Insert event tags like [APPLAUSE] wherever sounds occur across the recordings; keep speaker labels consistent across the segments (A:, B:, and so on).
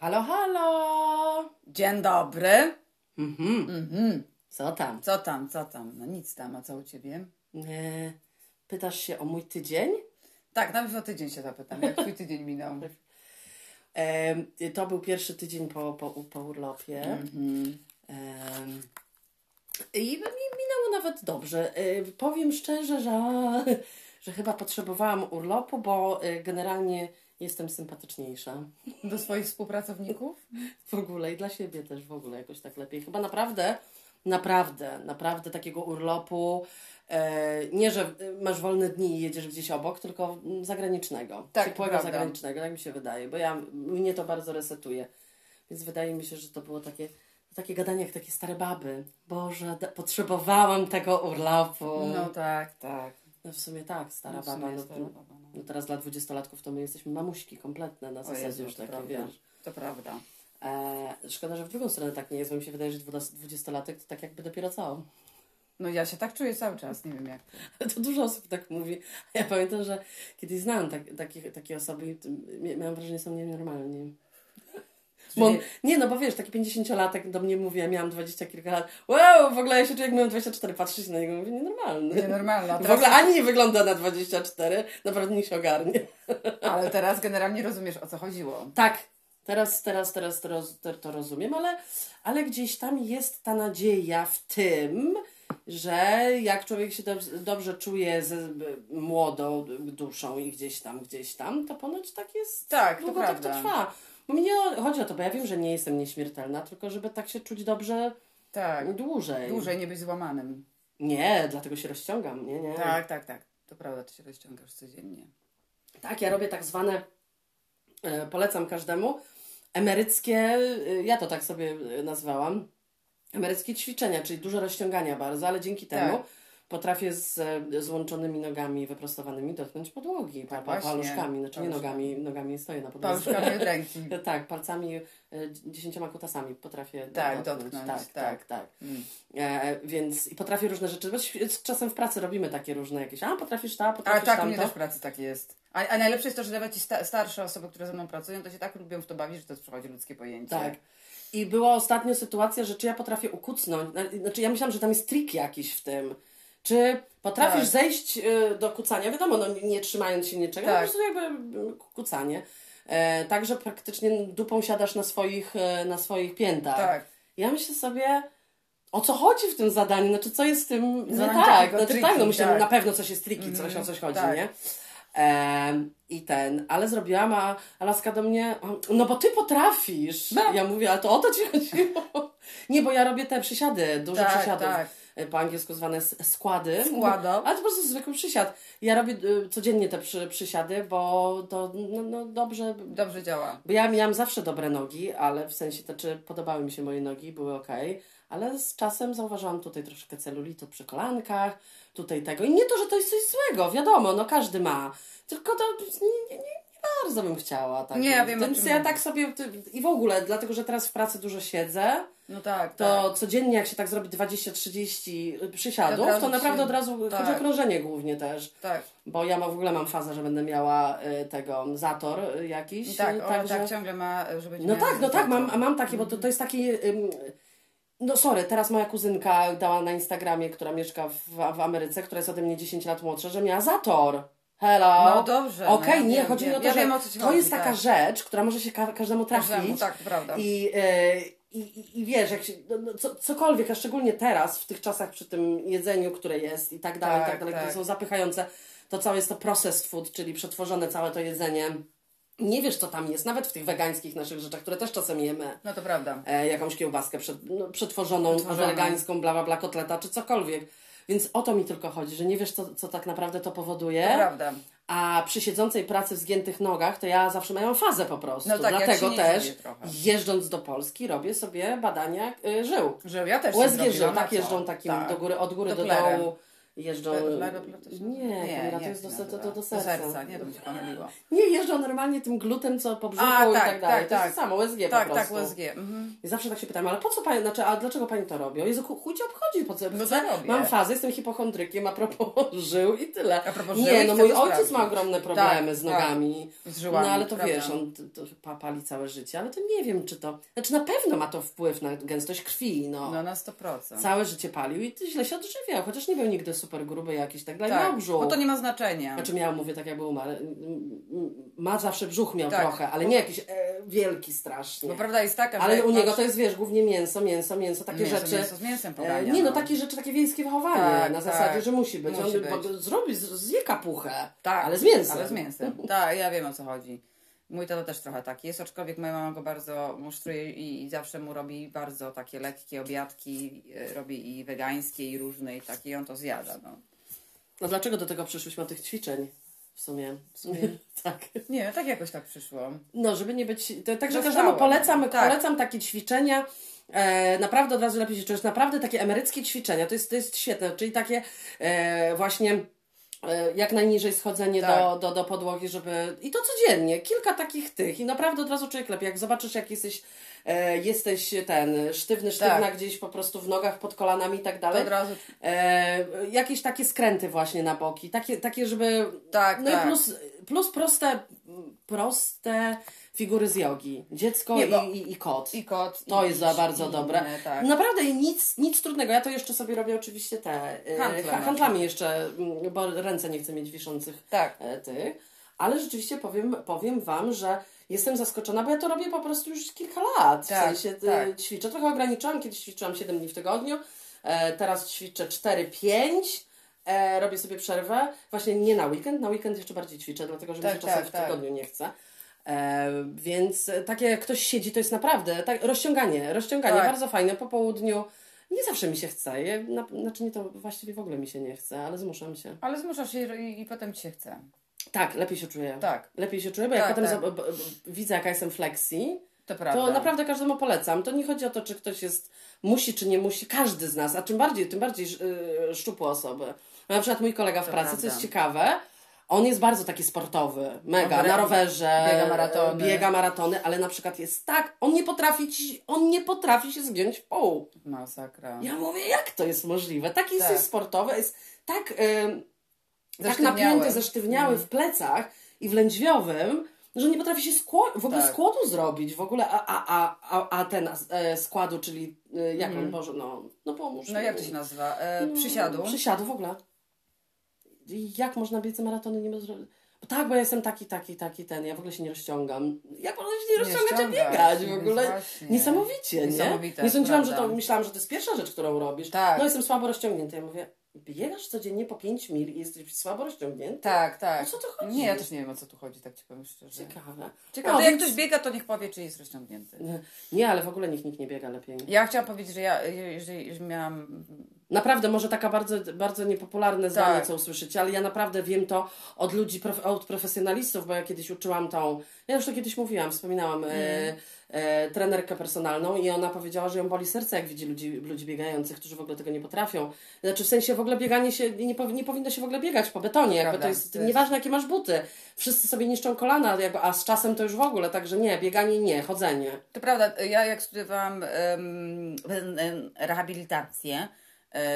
A: Halo, halo!
B: Dzień dobry.
A: Mhm.
B: Mhm.
A: Co tam?
B: Co tam, co tam? No nic tam, a co u ciebie?
A: E, pytasz się o mój tydzień?
B: Tak, nawet o tydzień się zapytam, jak twój tydzień minął. [LAUGHS]
A: E, to był pierwszy tydzień po, po, po urlopie.
B: Mhm.
A: Em, I mi minęło nawet dobrze. E, powiem szczerze, że, że chyba potrzebowałam urlopu, bo e, generalnie jestem sympatyczniejsza.
B: Do swoich współpracowników?
A: W ogóle i dla siebie też w ogóle jakoś tak lepiej. Chyba naprawdę, naprawdę, naprawdę takiego urlopu. E, nie, że masz wolne dni i jedziesz gdzieś obok, tylko zagranicznego.
B: Tak,
A: ciepłego
B: prawda.
A: zagranicznego, tak mi się wydaje, bo ja, mnie to bardzo resetuje. Więc wydaje mi się, że to było takie, takie gadanie jak takie stare baby. Boże, potrzebowałam tego urlopu.
B: No tak, tak.
A: No w sumie tak, stara
B: No sumie
A: baba. No,
B: stara baba, no.
A: no teraz dla dwudziestolatków to my jesteśmy mamuśki kompletne na zasadzie
B: Jezu,
A: już takie,
B: prawda.
A: wiesz.
B: To prawda.
A: E, szkoda, że w drugą stronę tak nie jest, bo mi się wydaje, że dwudziestolatek to tak jakby dopiero co.
B: No ja się tak czuję cały czas, nie wiem jak. [LAUGHS]
A: To dużo osób tak mówi. Ja pamiętam, że kiedyś znałam tak, takie, takie osoby i miałam wrażenie, że są nienormalni. Bo, nie, no bo wiesz, taki 50-latek do mnie mówi, ja miałam 20 kilka lat. Wow, w ogóle ja się czuję, jak miałam 24, patrzeć na niego, mówię, nienormalny.
B: Nienormalna.
A: W ogóle ani nie wygląda na 24, naprawdę nie się ogarnie. [LAUGHS]
B: Ale teraz generalnie rozumiesz o co chodziło.
A: Tak, teraz, teraz, teraz to, roz, to, to rozumiem, ale, ale gdzieś tam jest ta nadzieja w tym, że jak człowiek się dobrze, dobrze czuje z młodą duszą i gdzieś tam, gdzieś tam, to ponoć tak jest.
B: Tak, to
A: długo tak to
B: prawda.
A: trwa. Bo mi nie chodzi o to, bo ja wiem, że nie jestem nieśmiertelna, tylko żeby tak się czuć dobrze
B: Tak.
A: dłużej.
B: Dłużej nie być złamanym.
A: Nie, dlatego się rozciągam, nie, nie.
B: Tak, tak, tak. To prawda, ty się rozciągasz codziennie.
A: Tak, ja robię tak zwane, e, polecam każdemu, emeryckie, e, ja to tak sobie e, nazwałam, emeryckie ćwiczenia, czyli dużo rozciągania bardzo, ale dzięki temu
B: Tak.
A: Potrafię z e, złączonymi nogami wyprostowanymi dotknąć podłogi, pa, paluszkami, znaczy nie nogami, nogami stoję na podłodze.
B: Paluszkami ręki. [LAUGHS]
A: Tak, palcami, e, dziesięcioma kutasami potrafię
B: Tak,
A: dotknąć.
B: dotknąć,
A: Tak, tak,
B: tak.
A: tak.
B: Mm.
A: E, więc i potrafię różne rzeczy, bo czasem w pracy robimy takie różne jakieś, a potrafisz ta, potrafisz
B: tak, u
A: tamto.
B: mnie też w pracy tak jest. A, a najlepsze jest to, że nawet ci sta- starsze osoby, które ze mną pracują, to się tak lubią w to bawić, że to przechodzi ludzkie pojęcie.
A: Tak. I była ostatnio sytuacja, że czy ja potrafię ukucnąć, na- znaczy ja myślałam, że tam jest trik jakiś w tym. Czy potrafisz
B: Tak.
A: zejść y, do kucania, wiadomo, no, nie, trzymając się niczego,
B: Tak.
A: ale po prostu jakby y, kucanie. E, tak, że praktycznie dupą siadasz na swoich, e, na swoich piętach.
B: Tak.
A: Ja myślę sobie, o co chodzi w tym zadaniu? Znaczy, co jest z tym nie
B: Zadanie
A: tak? Znaczy,
B: triki,
A: tak, no myślę,
B: tak.
A: na pewno coś jest triki, coś
B: Mhm,
A: o coś chodzi,
B: tak.
A: nie? Em, I ten, ale zrobiłam, a a laska do mnie, no bo ty potrafisz.
B: No.
A: Ja mówię, ale to o to ci [LAUGHS] chodziło. Nie, bo ja robię te przysiady, dużo
B: Tak,
A: przysiadów.
B: tak.
A: E, Po angielsku zwane składy.
B: Składo.
A: Ale to po prostu zwykły przysiad. Ja robię y, codziennie te przy, przysiady, bo to no, no, dobrze,
B: Dobrze działa.
A: bo ja miałam zawsze dobre nogi, ale w sensie, to czy podobały mi się moje nogi, były ok, ale z czasem zauważyłam tutaj troszkę celulitu przy kolankach, tutaj tego. I nie to, że to jest coś złego, wiadomo, no każdy ma. Tylko to nie, nie, nie, bardzo bym chciała. Tak.
B: Nie, ja wiem,
A: Więc ja tak sobie, i w ogóle, dlatego, że teraz w pracy dużo siedzę,
B: No tak,
A: to
B: tak.
A: codziennie jak się tak zrobi 20-30 przysiadów, to naprawdę od razu
B: tak.
A: chodzi o krążenie głównie też.
B: Tak,
A: Bo ja ma, w ogóle mam fazę, że będę miała y, tego zator y, jakiś.
B: Tak,
A: y,
B: ona
A: także-
B: tak ciągle ma, że będzie
A: no tak, no tak, mam, mam takie, bo to, to jest taki. no sorry, teraz moja kuzynka dała na Instagramie, która mieszka w, w Ameryce, która jest ode mnie 10 lat młodsza, że miała zator. Hello.
B: No dobrze, no
A: Okej,
B: ja
A: nie,
B: wiem,
A: chodzi mi o to,
B: Ja
A: że
B: wiem, o
A: to
B: chodzi,
A: jest taka
B: tak.
A: rzecz, która może się ka- każdemu trafić.
B: Każdemu, tak, prawda.
A: I, e, i, i, I wiesz, jak się, no, no, co, cokolwiek, a szczególnie teraz, w tych czasach, przy tym jedzeniu, które jest i tak dalej, i
B: Tak,
A: tak dalej, które
B: tak.
A: są zapychające, to całe jest to processed food, czyli przetworzone całe to jedzenie. Nie wiesz, co tam jest, nawet w tych wegańskich naszych rzeczach, które też czasem jemy.
B: No to prawda.
A: E, jakąś kiełbaskę przed, no, przetworzoną,
B: Przetworzoną.
A: wegańską, bla, bla, bla, kotleta, czy cokolwiek. Więc o to mi tylko chodzi, że nie wiesz, co, co tak naprawdę to powoduje.
B: To prawda.
A: A przy siedzącej pracy w zgiętych nogach, to ja zawsze miałam fazę po prostu.
B: No tak,
A: Dlatego
B: nie
A: też, jeżdżąc do Polski, robię sobie badania y, żył.
B: Że ja też
A: USG żył, tak jeżdżą takim
B: Tak.
A: do góry, od góry do
B: Dopplerem.
A: dołu. Jeżdżą... Nie,
B: nazywa?
A: Kamila, to jest do, to, to,
B: nazywa?
A: do serca.
B: nie, mi się pomyliło.
A: Nie, jeżdżą normalnie tym glutem, co po brzuchu
B: A,
A: i
B: tak,
A: tak dalej.
B: tak,
A: to jest
B: tak.
A: to samo, USG po
B: Tak, tak,
A: prostu.
B: USG. Mhm.
A: I zawsze tak się pytam, ale po co pani, znaczy, a dlaczego pani to robi? O Jezu, chu- chuj cię obchodzi, po co?
B: No.
A: Mam fazę, jestem hipochondrykiem, a propos [LAUGHS] żył i tyle.
B: A propos
A: nie,
B: żył,
A: no
B: chcę
A: mój ojciec ma ogromne problemy
B: Tak,
A: z
B: tak.
A: nogami.
B: Z żyłami,
A: no ale to
B: prawda.
A: wiesz, on to, to pa- pali całe życie, ale to nie wiem, czy to... Znaczy na pewno ma to wpływ na gęstość krwi, no.
B: No na 100%.
A: Całe życie palił i źle się odżywiał, chociaż nie był nigdy super gruby jakiś, tak dalej,
B: tak,
A: miał brzuch.
B: bo to nie ma znaczenia.
A: Znaczy miał, mówię tak jakby umarł. Ma zawsze brzuch miał
B: Tak.
A: trochę, ale nie jakiś e, wielki strasznie.
B: Bo prawda jest taka.
A: Ale u niego
B: patrz-
A: to jest, wiesz, głównie mięso, mięso, mięso, takie
B: Mięso,
A: rzeczy.
B: mięso z mięsem
A: E,
B: pogania,
A: nie no,
B: no.
A: takie rzeczy, takie wiejskie wychowanie.
B: Tak,
A: na
B: tak.
A: zasadzie, że musi być.
B: Musi
A: On
B: być.
A: zrobi, zje kapuchę.
B: Tak,
A: ale z mięsem.
B: Ale z mięsem. Tak, ja wiem o co chodzi. Mój tato też trochę taki jest, aczkolwiek moja mama go bardzo musztruje i, i zawsze mu robi bardzo takie lekkie obiadki, e, robi i wegańskie i różne i takie i on to zjada, no.
A: No dlaczego do tego przyszłyśmy od tych ćwiczeń? W sumie. W sumie. [LAUGHS] tak.
B: Nie, tak jakoś tak przyszło.
A: No, żeby nie być. Także każdemu polecam,
B: Tak.
A: polecam takie ćwiczenia. E, naprawdę od razu lepiej się czujesz. Naprawdę takie emeryckie ćwiczenia. To jest, to jest świetne. Czyli takie e, właśnie. E, Jak najniżej schodzenie
B: Tak.
A: do, do, do podłogi, żeby. I to codziennie, kilka takich tych. I naprawdę od razu człowiek lepiej. Jak zobaczysz, jak jesteś, e, jesteś ten sztywny, sztywna
B: Tak.
A: gdzieś po prostu w nogach, pod kolanami i tak
B: To
A: dalej.
B: od razu...
A: E, jakieś takie skręty właśnie na boki, takie, takie żeby...
B: Tak,
A: no
B: tak.
A: i plus, plus proste, proste figury z jogi. Dziecko
B: Nie,
A: i, i, i kot.
B: I kot.
A: to
B: i,
A: jest za bardzo dobre.
B: tak.
A: Naprawdę nic, nic trudnego. Ja to jeszcze sobie robię oczywiście te e,
B: Handle
A: ha- handlami jeszcze, mm, bo ręce nie chcę mieć wiszących
B: Tak.
A: e, tych. Ale rzeczywiście powiem, powiem Wam, że jestem zaskoczona, bo ja to robię po prostu już kilka lat.
B: Tak,
A: w sensie
B: tak.
A: e, ćwiczę. Trochę ograniczyłam, kiedyś ćwiczyłam 7 dni w tygodniu, teraz ćwiczę 4-5. E, robię sobie przerwę, właśnie nie na weekend, na weekend jeszcze bardziej ćwiczę, dlatego że mi
B: Tak,
A: się czasem
B: tak,
A: w
B: tak.
A: tygodniu nie chce. E, więc takie jak ktoś siedzi, to jest naprawdę tak, rozciąganie, rozciąganie,
B: Tak.
A: bardzo fajne po południu. Nie zawsze mi się chce, ja, na, znaczy nie to właściwie w ogóle mi się nie chce, ale zmuszam się.
B: Ale zmuszasz się i, i potem ci się chce.
A: Tak, lepiej się czuję.
B: Tak.
A: Lepiej się czuję, bo jak
B: Tak,
A: potem
B: tak.
A: widzę, jaka jestem flexi,
B: To
A: to naprawdę każdemu polecam. To nie chodzi o to, czy ktoś jest, musi, czy nie musi. Każdy z nas, a czym bardziej, tym bardziej yy, szczupłe osoby. Na przykład mój kolega w
B: To
A: pracy,
B: prawda.
A: co jest ciekawe, on jest bardzo taki sportowy, mega, na rowerze,
B: biega maratony.
A: biega maratony, ale na przykład jest tak, on nie potrafi ci, on nie potrafi się zgiąć w pół.
B: Masakra.
A: Ja mówię, jak to jest możliwe? Taki
B: Tak.
A: jest sportowy, jest tak, yy, tak napięty, zesztywniały
B: Mhm.
A: w plecach i w lędźwiowym, że nie potrafi się skło- w ogóle
B: Tak.
A: składu zrobić, w ogóle, a, a, a, a, a ten e, składu, czyli e, jak on, Boże, no, no pomóż.
B: No jak to się nazywa? E,
A: No,
B: przysiadu.
A: Przysiadu w ogóle. Jak można biec maratony nie zrobić? Bo tak, bo ja jestem taki, taki, taki, ten, ja w ogóle się nie rozciągam. Jak można się nie rozciągać,
B: ściągać,
A: biegać w ogóle?
B: właśnie.
A: Niesamowicie, nie?
B: Niesamowite,
A: nie sądziłam, że
B: prawda.
A: to, myślałam, że to jest pierwsza rzecz, którą robisz.
B: Tak.
A: No jestem słabo rozciągnięty. Ja mówię, biegasz codziennie po 5 mil i jesteś słabo rozciągnięty?
B: Tak, tak.
A: O co to chodzi?
B: Nie, ja też nie wiem o co tu chodzi, tak ci powiem szczerze.
A: Ciekawe.
B: Ciekawe,
A: No,
B: jak
A: więc-
B: ktoś biega, to niech powie, czy jest rozciągnięty.
A: Nie, ale w ogóle nikt, nikt nie biega lepiej.
B: Ja chciałam powiedzieć, że ja, jeżeli miałam
A: Naprawdę, może taka bardzo, bardzo niepopularne zdanie,
B: Tak.
A: co usłyszycie, ale ja naprawdę wiem to od ludzi, od profesjonalistów, bo ja kiedyś uczyłam tą, ja już to kiedyś mówiłam, wspominałam, e,
B: Mm.
A: e, trenerkę personalną i ona powiedziała, że ją boli serce, jak widzi ludzi, ludzi biegających, którzy w ogóle tego nie potrafią. Znaczy w sensie w ogóle bieganie się, nie, powi- nie powinno się w ogóle biegać po betonie, jakby to jest,
B: to jest-
A: nieważne jakie masz buty. Wszyscy sobie niszczą kolana, jakby, a z czasem to już w ogóle, także nie, bieganie nie, chodzenie.
B: To prawda, ja jak studiowałam em, rehabilitację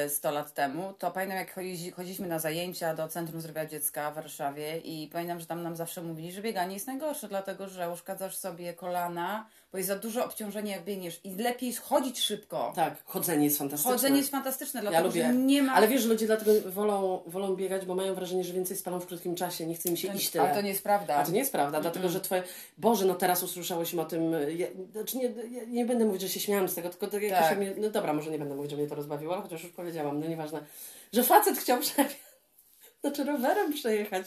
B: 100 lat temu, to pamiętam jak chodzi, chodziliśmy na zajęcia do Centrum Zdrowia Dziecka w Warszawie i pamiętam, że tam nam zawsze mówili, że bieganie jest najgorsze, dlatego że uszkadzasz sobie kolana, bo jest za duże obciążenie jak biegniesz i lepiej chodzić szybko.
A: Tak, chodzenie jest fantastyczne.
B: Chodzenie jest fantastyczne, dlatego
A: lubię.
B: że nie ma...
A: Ale wiesz, że ludzie dlatego wolą, wolą biegać, bo mają wrażenie, że więcej spalą w krótkim czasie, nie chce im się
B: To-
A: iść tyle.
B: ale to nie jest prawda.
A: A to nie jest prawda, dlatego że twoje... Boże, no teraz usłyszałyśmy o tym... Ja, znaczy nie, ja nie będę mówić, że się śmiałam z tego, tylko tak jakoś
B: Tak.
A: mnie... No dobra, może nie będę mówić, że mnie to rozbawiło, chociaż już powiedziałam, no nieważne. Że facet chciał [LAUGHS] przejechać, znaczy rowerem przejechać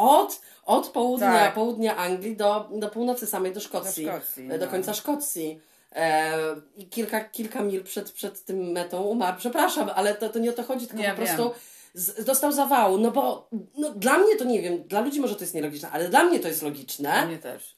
A: od, od południa,
B: Tak.
A: południa Anglii do, do północy samej, do Szkocji.
B: Do Szkocji,
A: do
B: no.
A: końca Szkocji. E, I kilka, kilka mil przed, przed tym metą umarł. Przepraszam, ale to, to nie o to chodzi, tylko po prostu
B: wiem.
A: z, dostał zawału. No bo no, dla mnie to nie wiem, dla ludzi może to jest nielogiczne, ale dla mnie to jest logiczne,
B: Mnie też.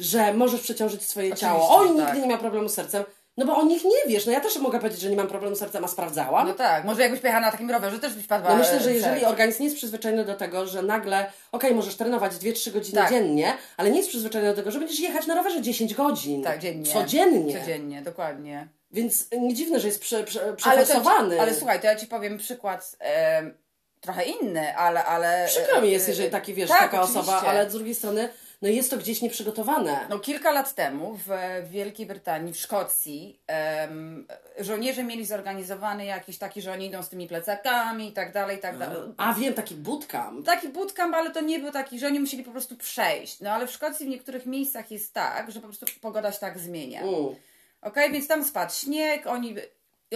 A: że możesz przeciążyć swoje
B: Oczywiście,
A: ciało. Oj, nigdy
B: tak.
A: nie miał problemu z sercem. No bo o nich nie wiesz. No ja też mogę powiedzieć, że nie mam problemu z sercem, a sprawdzałam.
B: No tak, może jakbyś pojechała na takim rowerze, też byś padła.
A: No myślę, że
B: e,
A: jeżeli organizm nie jest przyzwyczajony do tego, że nagle, okej, możesz trenować 2-3 godziny
B: Tak.
A: dziennie, ale nie jest przyzwyczajony do tego, że będziesz jechać na rowerze 10 godzin.
B: Tak, dziennie.
A: Codziennie.
B: Codziennie, dokładnie.
A: Więc nie dziwne, że jest prze, prze,
B: Ale,
A: przeforsowany.
B: ale słuchaj, to ja ci powiem przykład trochę inny, ale. ale
A: Przykro mi jest,
B: e,
A: jeżeli taki, wiesz,
B: tak,
A: taka
B: oczywiście.
A: osoba, ale z drugiej strony, no jest to gdzieś nieprzygotowane.
B: No, kilka lat temu w Wielkiej Brytanii, w Szkocji, em, żołnierze mieli zorganizowany jakiś taki, że oni idą z tymi plecakami i tak dalej, i tak dalej.
A: A wiem, taki bootcamp.
B: Taki bootcamp, ale to nie był taki, że oni musieli po prostu przejść. No ale w Szkocji w niektórych miejscach jest tak, że po prostu pogoda się tak zmienia.
A: Mm.
B: Okej, więc tam spadł śnieg, oni,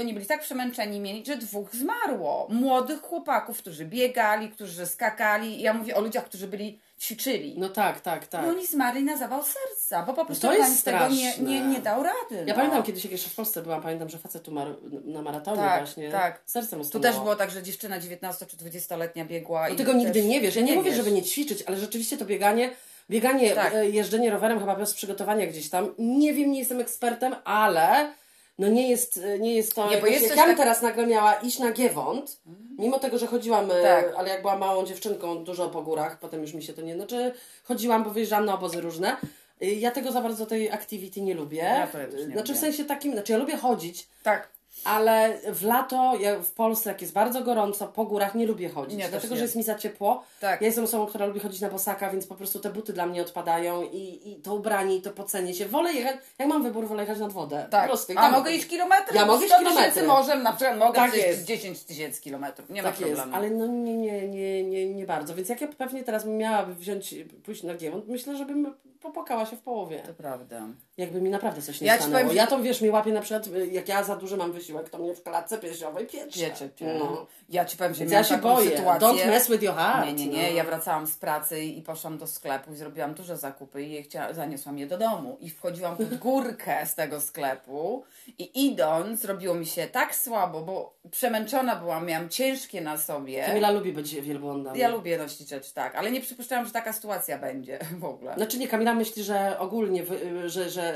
B: oni byli tak przemęczeni mieli, że dwóch zmarło. Młodych chłopaków, którzy biegali, którzy skakali. Ja mówię o ludziach, którzy byli, ćwiczyli.
A: No tak, tak, tak.
B: I oni zmarli na zawał serca, bo po prostu
A: to jest
B: organizm tego nie, nie, nie dał rady.
A: Ja
B: no.
A: pamiętam kiedyś, jak jeszcze w Polsce byłam, pamiętam, że facet umarł na maratonie
B: Tak,
A: właśnie.
B: tak.
A: Serce mu
B: Tu też było tak, że dziewczyna 19 czy 20-letnia biegła. I
A: tego nigdy
B: też-
A: nie wiesz. Ja nie, mówię,
B: wiesz.
A: żeby nie ćwiczyć, ale rzeczywiście to bieganie, bieganie,
B: Tak.
A: e, jeżdżenie rowerem chyba bez przygotowania gdzieś tam. Nie wiem, nie jestem ekspertem, ale no nie jest, e, nie jest to...
B: Nie, bo
A: jakoś-
B: jest
A: jak
B: coś
A: ja bym
B: tak-
A: teraz nagle miała iść na Giewont, mimo tego, że chodziłam, e,
B: Tak.
A: ale jak byłam małą dziewczynką, dużo po górach, potem już mi się to nie... Znaczy chodziłam, bo wyjeżdżałam na obozy różne. E, Ja tego za bardzo tej activity nie lubię.
B: Ja to ja też nie
A: znaczy w
B: lubię.
A: sensie takim, znaczy ja lubię chodzić,
B: Tak.
A: Ale w lato, ja w Polsce, jak jest bardzo gorąco, po górach nie lubię chodzić.
B: Nie,
A: dlatego,
B: nie.
A: że jest mi za ciepło.
B: Tak.
A: Ja jestem osobą, która lubi chodzić na bosaka, więc po prostu te buty dla mnie odpadają i, i to ubranie, i to pocenie się. Wolę jechać, jak mam wybór, wolę jechać nad wodę.
B: Tak.
A: I
B: A
A: tam-
B: mogę iść kilometry?
A: Ja mogę iść
B: 100
A: kilometry.
B: morzem, na przykład mogę
A: Tak jest.
B: 10 tysięcy kilometrów. Nie ma
A: Tak jest,
B: problemu.
A: ale no nie, nie, nie, nie, nie bardzo. Więc jak ja pewnie teraz bym miała wziąć, pójść na Giewont, myślę, żebym popłakała się w połowie.
B: To prawda.
A: Jakby mi naprawdę coś nie
B: Ja ci
A: stanęło.
B: powiem,
A: Ja to wiesz, mi łapie na przykład, jak ja za duży mam wysiłek, to mnie w klatce piersiowej piecze.
B: Wiecie,
A: No.
B: Ja ci powiem, że
A: ja się boję.
B: sytuację.
A: Don't mess with your heart.
B: Nie, nie, nie.
A: No.
B: Ja wracałam z pracy i poszłam do sklepu i zrobiłam duże zakupy i je chciała, zaniosłam je do domu. I wchodziłam pod [LAUGHS] górkę z tego sklepu i idąc zrobiło mi się tak słabo, bo przemęczona byłam, miałam ciężkie na sobie.
A: Kamila lubi być wielbłądem.
B: Ja lubię nosić rzeczy, tak, ale nie przypuszczałam, że taka sytuacja będzie w ogóle.
A: Znaczy nie, Kamila myśli, że ogólnie, że, że,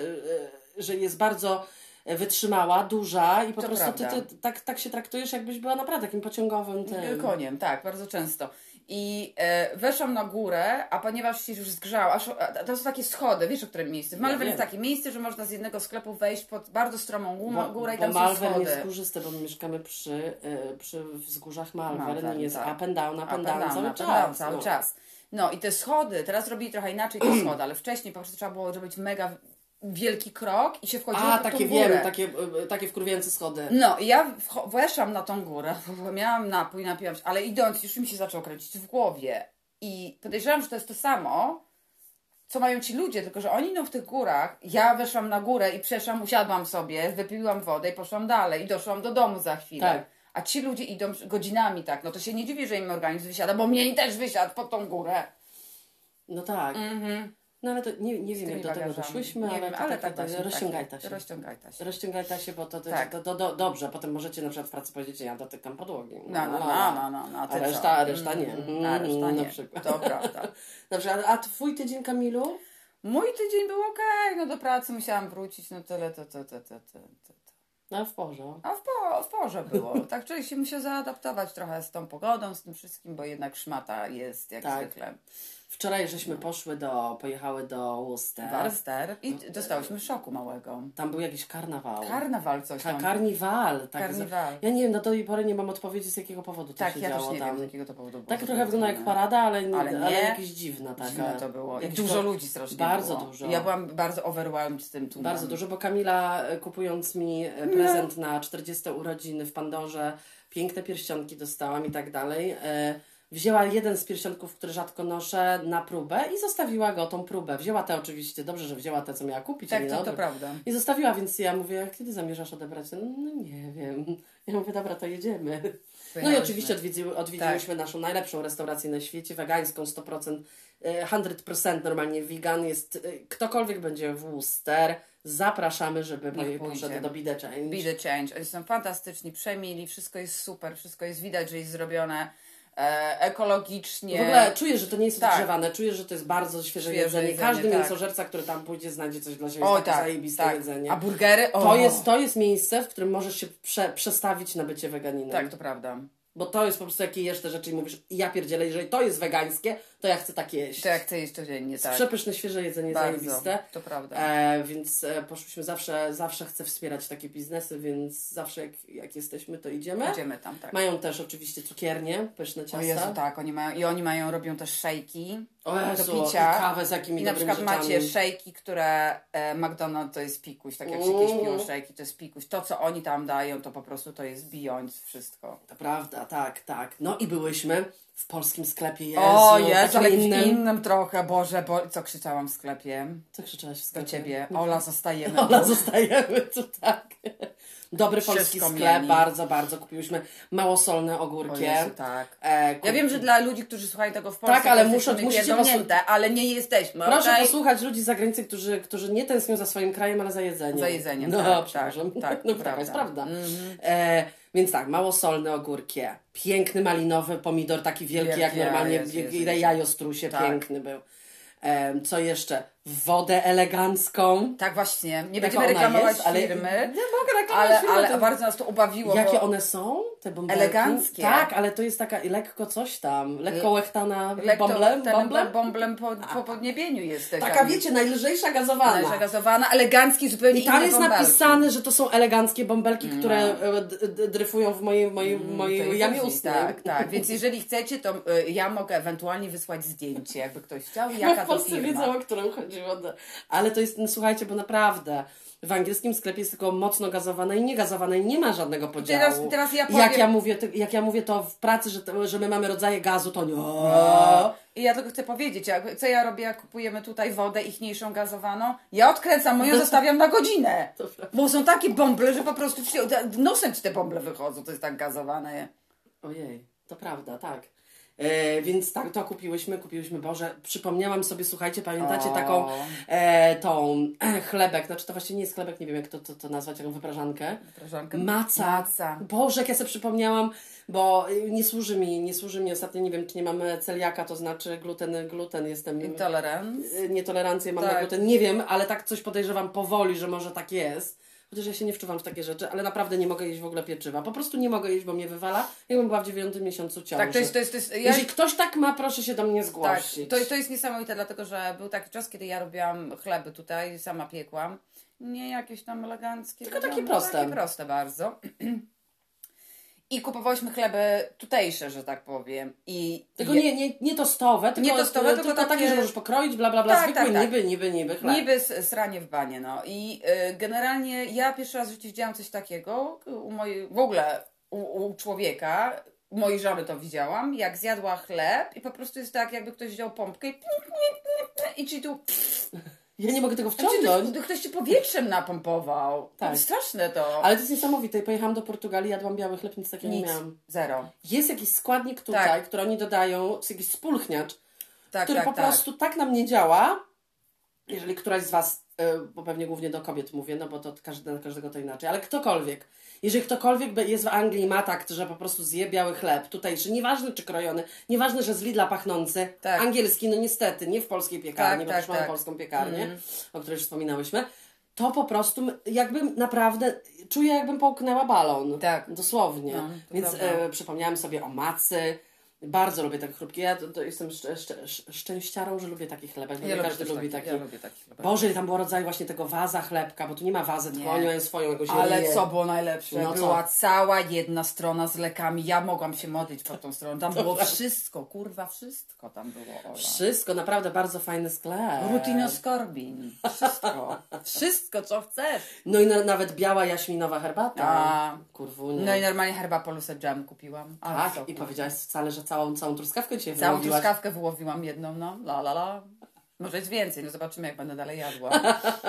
A: że jest bardzo wytrzymała, duża i po
B: To
A: prostu ty, ty tak, tak się traktujesz, jakbyś była naprawdę takim pociągowym tym.
B: Koniem, tak, bardzo często. I e, weszłam na górę, a ponieważ się już zgrzała, aż, a, to są takie schody, wiesz o którym miejscu? W
A: Ja
B: Malvern
A: wiem.
B: jest takie miejsce, że można z jednego sklepu wejść pod bardzo stromą gó-
A: Bo,
B: górę i
A: bo
B: tam są
A: Malvern
B: schody.
A: jest górzysty, bo my mieszkamy przy, y, przy wzgórzach Malvern, i jest
B: tak.
A: up and down, up
B: Up
A: and down, cały czas.
B: cały
A: no.
B: czas. No i te schody, teraz robili trochę inaczej te [CLEARS THROAT] schody, ale wcześniej po prostu trzeba było zrobić mega wielki krok i się wchodziło
A: A,
B: tą
A: takie
B: górę.
A: wiem, takie, y, takie wkurwiające schody.
B: No i ja weszłam na tą górę, [LAUGHS] bo miałam napój, napiłam się, ale idąc już mi się zaczął kręcić w głowie. I podejrzewam, że to jest to samo, co mają ci ludzie, tylko że oni idą w tych górach. Ja weszłam na górę i przeszłam, usiadłam sobie, wypiłam wodę i poszłam dalej i doszłam do domu za chwilę.
A: Tak.
B: A ci ludzie idą godzinami tak, no to się nie dziwię, że im organizm wysiada, bo mnie też wysiadł pod tą górę.
A: No tak. No ale to nie, nie wiem, jak do tego doszłyśmy,
B: Nie
A: ale,
B: wiem, ale
A: tak,
B: tak
A: tak, rozciągajta się.
B: Rozciągajta się.
A: Rozciągajta się, bo to, to,
B: Tak.
A: to, to, do, dobrze. Potem możecie na przykład w pracy powiedzieć, ja dotykam podłogi.
B: No, no, no, no, no, no,
A: A
B: ty
A: reszta,
B: co?
A: a reszta nie.
B: Mm, A reszta
A: Mm,
B: nie.
A: Na przykład.
B: To prawda. [LAUGHS]
A: Dobrze, a, a twój tydzień, Kamilu?
B: Mój tydzień był okej, no do pracy musiałam wrócić, no tyle, to, to, to, to, to, to.
A: No w porządku.
B: A w, po, w porze było. [LAUGHS] Tak człowiek się musiał zaadaptować trochę z tą pogodą, z tym wszystkim, bo jednak szmata jest jak
A: Tak.
B: zwykle.
A: Wczoraj żeśmy poszły do, pojechały do Worcester.
B: Walster i dostałyśmy szoku małego.
A: Tam był jakiś karnawał.
B: Karnawal coś
A: Ka-
B: tam.
A: karniwal. Tak
B: Karniwal.
A: Ja nie wiem, do tej pory nie mam odpowiedzi, z jakiego powodu to
B: tak,
A: się
B: ja
A: działo tam.
B: wiem z jakiego to powodu było.
A: Tak trochę wygląda jak parada, ale, nie,
B: Ale
A: ale,
B: nie.
A: jakieś dziwna taka.
B: Dziwne to było. I dużo
A: to-
B: ludzi strasznie
A: Bardzo
B: było.
A: dużo.
B: Ja byłam bardzo overwhelmed z tym tłumem.
A: Bardzo dużo, bo Kamila e, kupując mi e, prezent na 40 urodziny w Pandorze, piękne pierścionki dostałam i tak dalej. e, Wzięła jeden z pierścionków, który rzadko noszę, na próbę i zostawiła go tą próbę. Wzięła te oczywiście, dobrze, że wzięła te, co miała kupić.
B: Tak, to, to prawda.
A: I zostawiła, więc ja mówię, kiedy zamierzasz odebrać? No, no nie wiem. Ja mówię, dobra, to jedziemy. No i oczywiście odwiedzi, odwiedziłyśmy
B: Tak.
A: naszą najlepszą restaurację na świecie, wegańską 100%, e, 100% normalnie vegan. Jest, e, ktokolwiek będzie w Worcester, zapraszamy, żeby
B: Niech
A: poszedł do Be The Change.
B: Be the change. Oni są fantastyczni, przemili, wszystko jest super, wszystko jest widać, że jest zrobione e, ekologicznie.
A: W ogóle czuję, że to nie jest
B: Tak.
A: odgrzewane, czuję, że to jest bardzo świeże,
B: Świeże
A: jedzenie.
B: jedzenie,
A: Każdy
B: tak.
A: mięsożerca, który tam pójdzie, znajdzie coś dla siebie, takie
B: tak,
A: zajebiste
B: tak.
A: jedzenie.
B: A burgery? O,
A: To jest, to jest miejsce, w którym możesz się prze, przestawić na bycie weganinem.
B: Tak, to prawda.
A: Bo to jest po prostu, jak jesz te rzeczy i mówisz, ja pierdzielę, jeżeli to jest wegańskie, to ja chcę tak jeść.
B: To jak chcę jeść codziennie, tak.
A: Przepyszne, świeże jedzenie,
B: Bardzo,
A: zajebiste.
B: to prawda.
A: E, więc e, poszliśmy zawsze, zawsze chcę wspierać takie biznesy, więc zawsze jak, jak jesteśmy, to idziemy.
B: Idziemy tam, tak.
A: Mają też oczywiście cukiernie, pyszne ciasta.
B: O Jezu, tak, oni mają, i oni mają, robią też szejki
A: O Jezu,
B: do picia.
A: i kawę z jakimi
B: I na przykład
A: rzeczami.
B: macie szejki, które e, McDonald's to jest pikuś, tak jak się kiedyś piło szejki, to jest pikuś. To, co oni tam dają, to po prostu to jest bijąc wszystko.
A: To prawda, tak, tak. No i byłyśmy w polskim sklepie Jezu,
B: o Jezu, ale
A: innym.
B: innym. innym trochę, Boże, bo co krzyczałam w sklepie?
A: Co krzyczałaś w
B: Do
A: sklepie?
B: ciebie. Ola, zostajemy. [LAUGHS]
A: Ola,
B: tu.
A: zostajemy tu, tak. Dobry polski sklep,
B: mieli.
A: bardzo, bardzo. Kupiłyśmy małosolne ogórki.
B: Jezu, tak.
A: E,
B: Ja wiem, że dla ludzi, którzy słuchają tego w Polsce,
A: Tak, ale muszą- musicie
B: pierdolnięte, ale nie jesteśmy,
A: Proszę
B: okej?
A: posłuchać ludzi z zagranicy, którzy, którzy nie tęsknią za swoim krajem, ale za jedzeniem.
B: Za jedzeniem,
A: no,
B: tak,
A: przepraszam.
B: tak, tak, [LAUGHS]
A: no, taka jest
B: prawda.
A: prawda. E, więc tak, małosolne ogórkie, piękny malinowy pomidor, taki wielki, jak
B: Wielki,
A: normalnie
B: Jezu, Jezu, Jezu.
A: jajostrusie,
B: Tak.
A: piękny był. E, co jeszcze? Wodę elegancką.
B: Tak właśnie, nie będziemy reklamować
A: jest, ale-
B: firmy,
A: Nie mogę reklamować
B: ale,
A: firmy,
B: ale
A: to-
B: bardzo nas to ubawiło,
A: Jakie
B: bo
A: one są? Te bąbelki?
B: Eleganckie.
A: Tak, ale to jest taka lekko coś tam, lekko łechtana
B: lekko
A: bąblem, bąblem.
B: bąblem po, po podniebieniu jest.
A: Taka wiecie, najlżejsza gazowana.
B: Zagazowana, elegancki, zupełnie
A: I tam jest
B: bąbelki.
A: napisane, że to są eleganckie bąbelki, które e, dryfują w mojej, mojej,
B: Mm, To
A: mojej jamie ustnej.
B: Tak, tak. Więc jeżeli chcecie, to y, ja mogę ewentualnie wysłać zdjęcie, jakby ktoś chciał, [LAUGHS] jaka
A: w
B: to
A: Polsce
B: firma.
A: wiedzą, o którą chodziło. No. Ale to jest, no, słuchajcie, bo naprawdę w angielskim sklepie jest tylko mocno gazowane i niegazowane i nie ma żadnego podziału.
B: teraz- teraz ja powiem-
A: jak ja mówię, to, jak ja mówię to w pracy, że, to, że my mamy rodzaje gazu, to nie.
B: I ja tylko chcę powiedzieć, co ja robię, jak kupujemy tutaj wodę ichniejszą gazowaną? Ja odkręcam moją, zostawiam na godzinę. Bo są takie bąble, że po prostu nosem ci te bąble wychodzą, to jest tak gazowane.
A: Ojej, to prawda, tak. E, więc tak, to kupiłyśmy, kupiłyśmy, Boże, przypomniałam sobie, słuchajcie, pamiętacie
B: O.
A: taką e, tą e, [CLEARS THROAT] chlebek, znaczy to właśnie nie jest chlebek, nie wiem jak to, to, to nazwać, taką wyprażankę.
B: Wyprażankę?
A: Maca.
B: Maca.
A: Boże, jak ja sobie przypomniałam, bo nie służy mi, nie służy mi ostatnio, nie wiem, czy nie mam celiaka, to znaczy gluten, gluten jestem...
B: Intolerance.
A: Nietolerancję mam na
B: Tak.
A: gluten, nie wiem, ale tak coś podejrzewam powoli, że może tak jest. Chociaż ja się nie wczuwam w takie rzeczy, ale naprawdę nie mogę jeść w ogóle pieczywa. Po prostu nie mogę jeść, bo mnie wywala, jakbym była w dziewiątym miesiącu ciąży.
B: Tak, to jest, to jest, to jest ja,
A: Jeżeli ktoś tak ma, proszę się do mnie
B: tak,
A: zgłosić.
B: to, to jest niesamowite, dlatego że był taki czas, kiedy ja robiłam chleby tutaj, sama piekłam. Nie jakieś tam eleganckie.
A: Tylko takie
B: wiadomo,
A: proste.
B: Takie proste bardzo. [CLEARS THROAT] I kupowałyśmy chleby tutejsze, że tak powiem. I
A: Tylko nie, nie, nie tostowe, tylko,
B: Nie tostowe, tylko
A: tylko takie,
B: takie-
A: że możesz pokroić, bla, bla, bla,
B: Tak,
A: zwykły,
B: tak, tak.
A: niby, niby, niby chleb.
B: Niby sranie w banie, no. I y, generalnie ja pierwszy raz w życiu widziałam coś takiego u mojej, w ogóle u, u człowieka, u mojej żony to widziałam, jak zjadła chleb i po prostu jest tak, jakby ktoś wziął pompkę i i ci tu,
A: Ja nie mogę tego
B: ci
A: wciągnąć.
B: tu ktoś ci powietrzem napompował.
A: Tak.
B: Tak. Straszne to.
A: Ale to jest niesamowite. Pojechałam do Portugalii, jadłam biały chleb, nic takiego nie miałam.
B: Zero.
A: Jest jakiś składnik tutaj,
B: Tak.
A: który oni dodają, to jest jakiś spulchniacz,
B: Tak,
A: który
B: tak,
A: po
B: tak.
A: prostu tak nam nie działa. Jeżeli któraś z Was, bo pewnie głównie do kobiet mówię, no bo to każdy, na każdego to inaczej, ale ktokolwiek, jeżeli ktokolwiek jest w Anglii i ma tak, że po prostu zje biały chleb tutejszy, nieważne czy krojony, nieważne, że z Lidla pachnący,
B: Tak.
A: angielski, no niestety, nie w polskiej piekarni,
B: Tak,
A: bo
B: tak,
A: też mamy
B: tak.
A: polską piekarnię, o której już wspominałyśmy, to po prostu jakbym naprawdę, czuję jakbym połknęła balon.
B: Tak.
A: Dosłownie.
B: No,
A: Więc e, przypomniałam sobie o macy. Bardzo lubię takie chrupki. Ja to, to jestem szcz, szcz, szcz, szczęściarą, że lubię taki chlebek, bo
B: Ja
A: nie każdy lubi
B: taki,
A: taki.
B: ja lubię taki chleb.
A: Boże, tam było rodzaju właśnie tego waza chlebka, bo tu nie ma wazy, tylko
B: Nie.
A: oni mają swoją jakąś
B: Ale
A: ryję.
B: co było najlepsze?
A: No co?
B: Była cała jedna strona z lekami. Ja mogłam się modlić pod tą stroną. Tam było wszystko, kurwa, wszystko tam było, Ola.
A: Wszystko, naprawdę bardzo fajny sklep.
B: Rutinoskorbin. Wszystko. Wszystko, co chcesz.
A: No i na, nawet biała jaśminowa herbata.
B: A.
A: Kurwunie.
B: No i normalnie herba polusa jam kupiłam. Ale
A: tak,
B: co,
A: i powiedziałaś wcale, że całą, całą truskawkę dzisiaj
B: Całą
A: wyłowiłaś.
B: truskawkę wyłowiłam jedną, no. La, la, la. Może jest więcej, no zobaczymy, jak będę dalej jadła.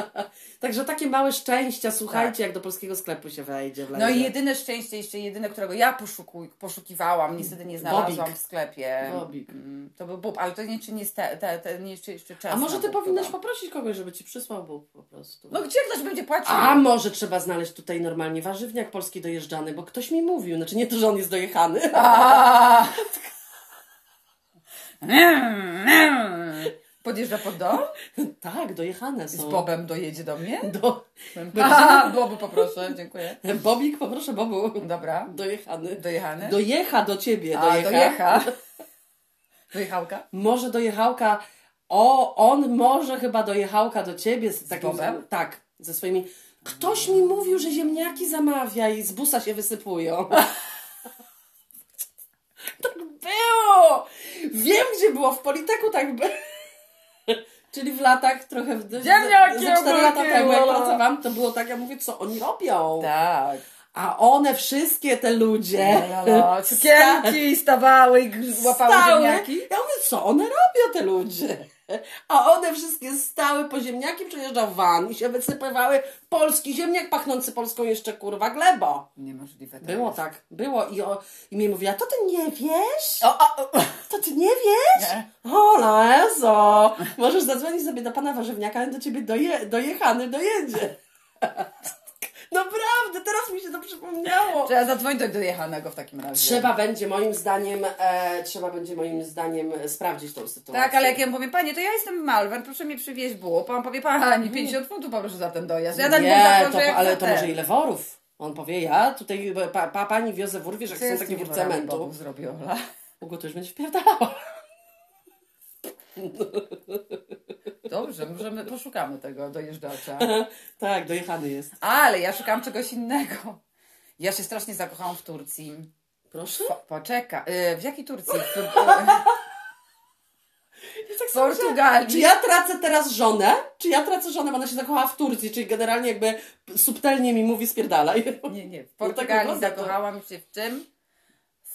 B: [LAUGHS]
A: Także takie małe szczęścia, słuchajcie, jak do polskiego sklepu się wejdzie.
B: Tak. No i jedyne szczęście, jeszcze jedyne, którego ja poszukuj, poszukiwałam, niestety nie znalazłam
A: Bobik.
B: w sklepie.
A: Bobik.
B: Mm, To był bób, ale to nie, czy nie, ste, te, te, nie jeszcze, jeszcze czas.
A: A może ty
B: bób
A: powinnaś
B: chyba.
A: poprosić kogoś, żeby ci przysłał bób po prostu.
B: No gdzie ktoś będzie płacił?
A: A może trzeba znaleźć tutaj normalnie warzywniak polski dojeżdżany, bo ktoś mi mówił, znaczy nie to, że on jest dojechany,
B: A, [LAUGHS] Podjeżdża pod dom?
A: Tak, dojechane
B: Z
A: są.
B: Bobem dojedzie do mnie?
A: Do...
B: A, Bobu poproszę, dziękuję.
A: Bobik, poproszę Bobu.
B: Dobra.
A: Dojechany.
B: Dojechany?
A: Dojecha do ciebie,
B: A,
A: dojecha.
B: dojecha. [LAUGHS] Dojechałka?
A: Może dojechałka, o, on może chyba dojechałka do ciebie z takim,
B: Bobem?
A: tak, ze swoimi, ktoś mi mówił, że ziemniaki zamawia i z busa się wysypują. [LAUGHS] tak było! Wiem, gdzie było, w Politeku tak było. [LAUGHS] Czyli w latach trochę, w,
B: Ziemniaki
A: ze 4 lata temu, jak pracowałam, to było tak, ja mówię, co oni robią?
B: Tak.
A: A one wszystkie, te ludzie,
B: Cukierki [LAUGHS] stawały i łapały
A: stały.
B: ziemniaki.
A: Ja mówię, co one robią, te ludzie? A one wszystkie stały po ziemniaki, przejeżdżał van i się wysypywały polski ziemniak pachnący polską jeszcze kurwa glebo.
B: Niemożliwe to
A: Było
B: jest.
A: tak, było i, o, i mi mówiła, to ty nie wiesz?
B: O, o, o.
A: To ty nie wiesz?
B: Nie.
A: O, Lezo! Możesz zadzwonić sobie do pana warzywniaka, on do ciebie doje, dojechany dojedzie. [LAUGHS] Naprawdę, teraz mi się to przypomniało.
B: Trzeba zadzwonić do dojechanego w takim razie.
A: Trzeba będzie moim zdaniem, e, trzeba będzie moim zdaniem sprawdzić tą sytuację.
B: Tak, ale jak ja mu powiem, panie, to ja jestem Malwen, proszę mi przywieźć bób. Pan powie, pani, 50 funtów poproszę za ten dojazd. Ja tak
A: Nie, to,
B: jak
A: ale to
B: ten.
A: może ile worów? On powie, ja tutaj, pa, pa, pani wiozę wór, wiesz, jak są takie wór cementu.
B: zrobię, Ola?
A: Ugo to już będzie wpierdalała. [LAUGHS]
B: Dobrze, możemy, poszukamy tego dojeżdżacza. [LAUGHS]
A: tak, dojechany jest.
B: Ale ja szukam czegoś innego. Ja się strasznie zakochałam w Turcji.
A: Proszę?
B: Po, poczeka, y, w jakiej Turcji? W,
A: Ja tak sobie myślałam,
B: Portugalii.
A: Czy ja tracę teraz żonę? Czy ja tracę żonę, bo ona się zakochała w Turcji, czyli generalnie jakby subtelnie mi mówi spierdalaj.
B: Nie, nie. W [LAUGHS]
A: No tak
B: Portugalii zakochałam się w czym?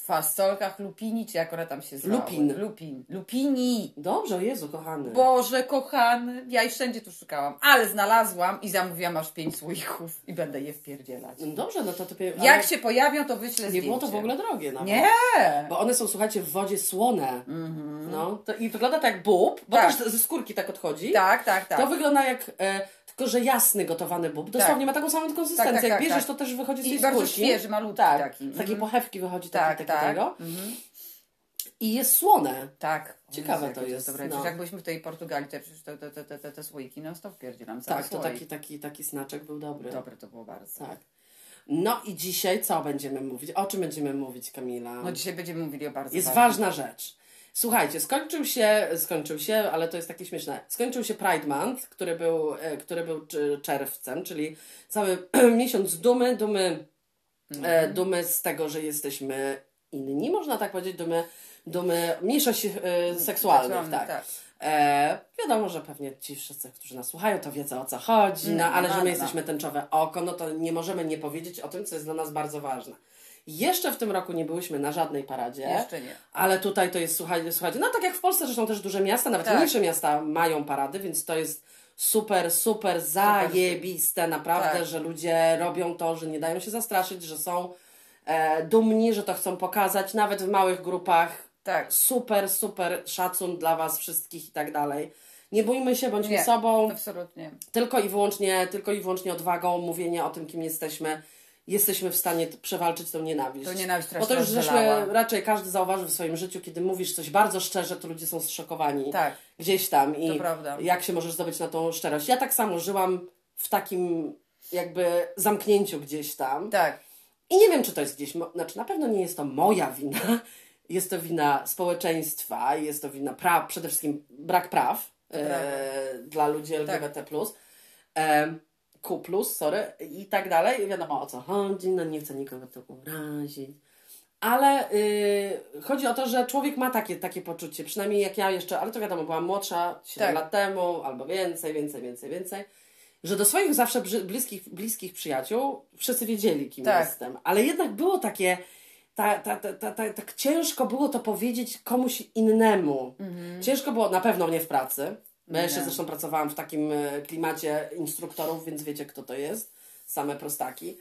B: W fasolkach lupini, czy jak one tam się zwały?
A: Lupin.
B: Lupin. Lupini.
A: Dobrze, o Jezu, kochany.
B: Boże, kochany. Ja i wszędzie tu szukałam. Ale znalazłam i zamówiłam aż pięć słoików i będę je wpierdzielać.
A: Dobrze, no to ty...
B: Jak się pojawią, to wyślę
A: Nie
B: zdjęcie.
A: było to w ogóle drogie nawet.
B: Nie.
A: Bo one są, słuchajcie, w wodzie słone. No, to, I wygląda tak jak bób, bo
B: Tak.
A: też ze skórki tak odchodzi.
B: Tak, tak, tak.
A: To wygląda jak, e, tylko że jasny gotowany bób. Dosłownie ma taką samą konsystencję.
B: Tak, tak,
A: jak
B: tak,
A: bierzesz,
B: tak.
A: to też wychodzi z
B: I
A: tej
B: bardzo
A: skórki.
B: świeży, malutki
A: tak,
B: taki.
A: Z takiej
B: Mhm.
A: pochewki wychodzi
B: Tak,
A: taki,
B: tak.
A: takiego.
B: Mhm.
A: I jest słone.
B: Tak.
A: Ciekawe
B: Jezu,
A: to jest,
B: Dobre.
A: no.
B: Jak byliśmy w tej Portugalii, te, te, te, te, te, te słoiki non stop pierdzielam
A: Tak, to taki, taki, taki snaczek był dobry.
B: Dobre to było bardzo.
A: Tak. No i dzisiaj co będziemy mówić? O czym będziemy mówić, Kamila?
B: No dzisiaj będziemy mówili o bardzo
A: Jest ważna rzecz. Słuchajcie, skończył się, skończył się, ale to jest takie śmieszne. Skończył się Pride Month, który był, e, który był cz- czerwcem, czyli cały [CLEARS THROAT] miesiąc dumy, dumy, e, dumy z tego, że jesteśmy inni, można tak powiedzieć, dumy, dumy mniejszości e, seksualnych, tak.
B: tak.
A: E, wiadomo, że pewnie ci wszyscy, którzy nas słuchają, to wiedzą o co chodzi, no,
B: No,
A: ale
B: no,
A: że
B: no,
A: my
B: no.
A: jesteśmy tęczowe oko, no to nie możemy nie powiedzieć o tym, co jest dla nas bardzo ważne. Jeszcze w tym roku nie byłyśmy na żadnej paradzie.
B: Jeszcze nie.
A: Ale tutaj to jest, słuchajcie, słuchajcie, no tak jak w Polsce zresztą też duże miasta, nawet
B: Tak.
A: mniejsze miasta mają parady, więc to jest super, super zajebiste, naprawdę,
B: Tak.
A: że ludzie robią to, że nie dają się zastraszyć, że są e, dumni, że to chcą pokazać, nawet w małych grupach.
B: Tak.
A: Super, super szacun dla Was wszystkich i tak dalej. Nie bójmy się, bądźmy
B: Nie.
A: sobą,
B: Absolutnie.
A: tylko i wyłącznie, tylko i wyłącznie odwagą, mówienia o tym, kim jesteśmy. Jesteśmy w stanie przewalczyć tą nienawiść.
B: To nienawiść
A: Bo to już żeśmy raczej każdy zauważył w swoim życiu, kiedy mówisz coś bardzo szczerze, to ludzie są zszokowani.
B: Tak.
A: Gdzieś tam. I jak się możesz zdobyć na tą szczerość. Ja tak samo żyłam w takim jakby zamknięciu gdzieś tam.
B: Tak.
A: I nie wiem, czy to jest gdzieś, znaczy na pewno nie jest to moja wina. [LAUGHS] Jest to wina społeczeństwa, jest to wina pra- przede wszystkim brak praw e, dla ludzi LGBT+. E, Q+, sorry, i tak dalej. Wiadomo o co chodzi, no nie chcę nikogo tu urazić. Ale y, chodzi o to, że człowiek ma takie, takie poczucie, przynajmniej jak ja jeszcze, ale to wiadomo, byłam młodsza, 7
B: Tak.
A: lat temu, albo więcej, więcej, więcej, więcej, że do swoich zawsze bliskich, bliskich przyjaciół wszyscy wiedzieli, kim
B: Tak.
A: jestem. Ale jednak było takie, ta, ta, ta, ta, ta, tak ciężko było to powiedzieć komuś innemu. Ciężko było, na pewno nie w pracy. Bo ja jeszcze zresztą pracowałam w takim e, klimacie instruktorów, więc wiecie kto to jest. Same prostaki.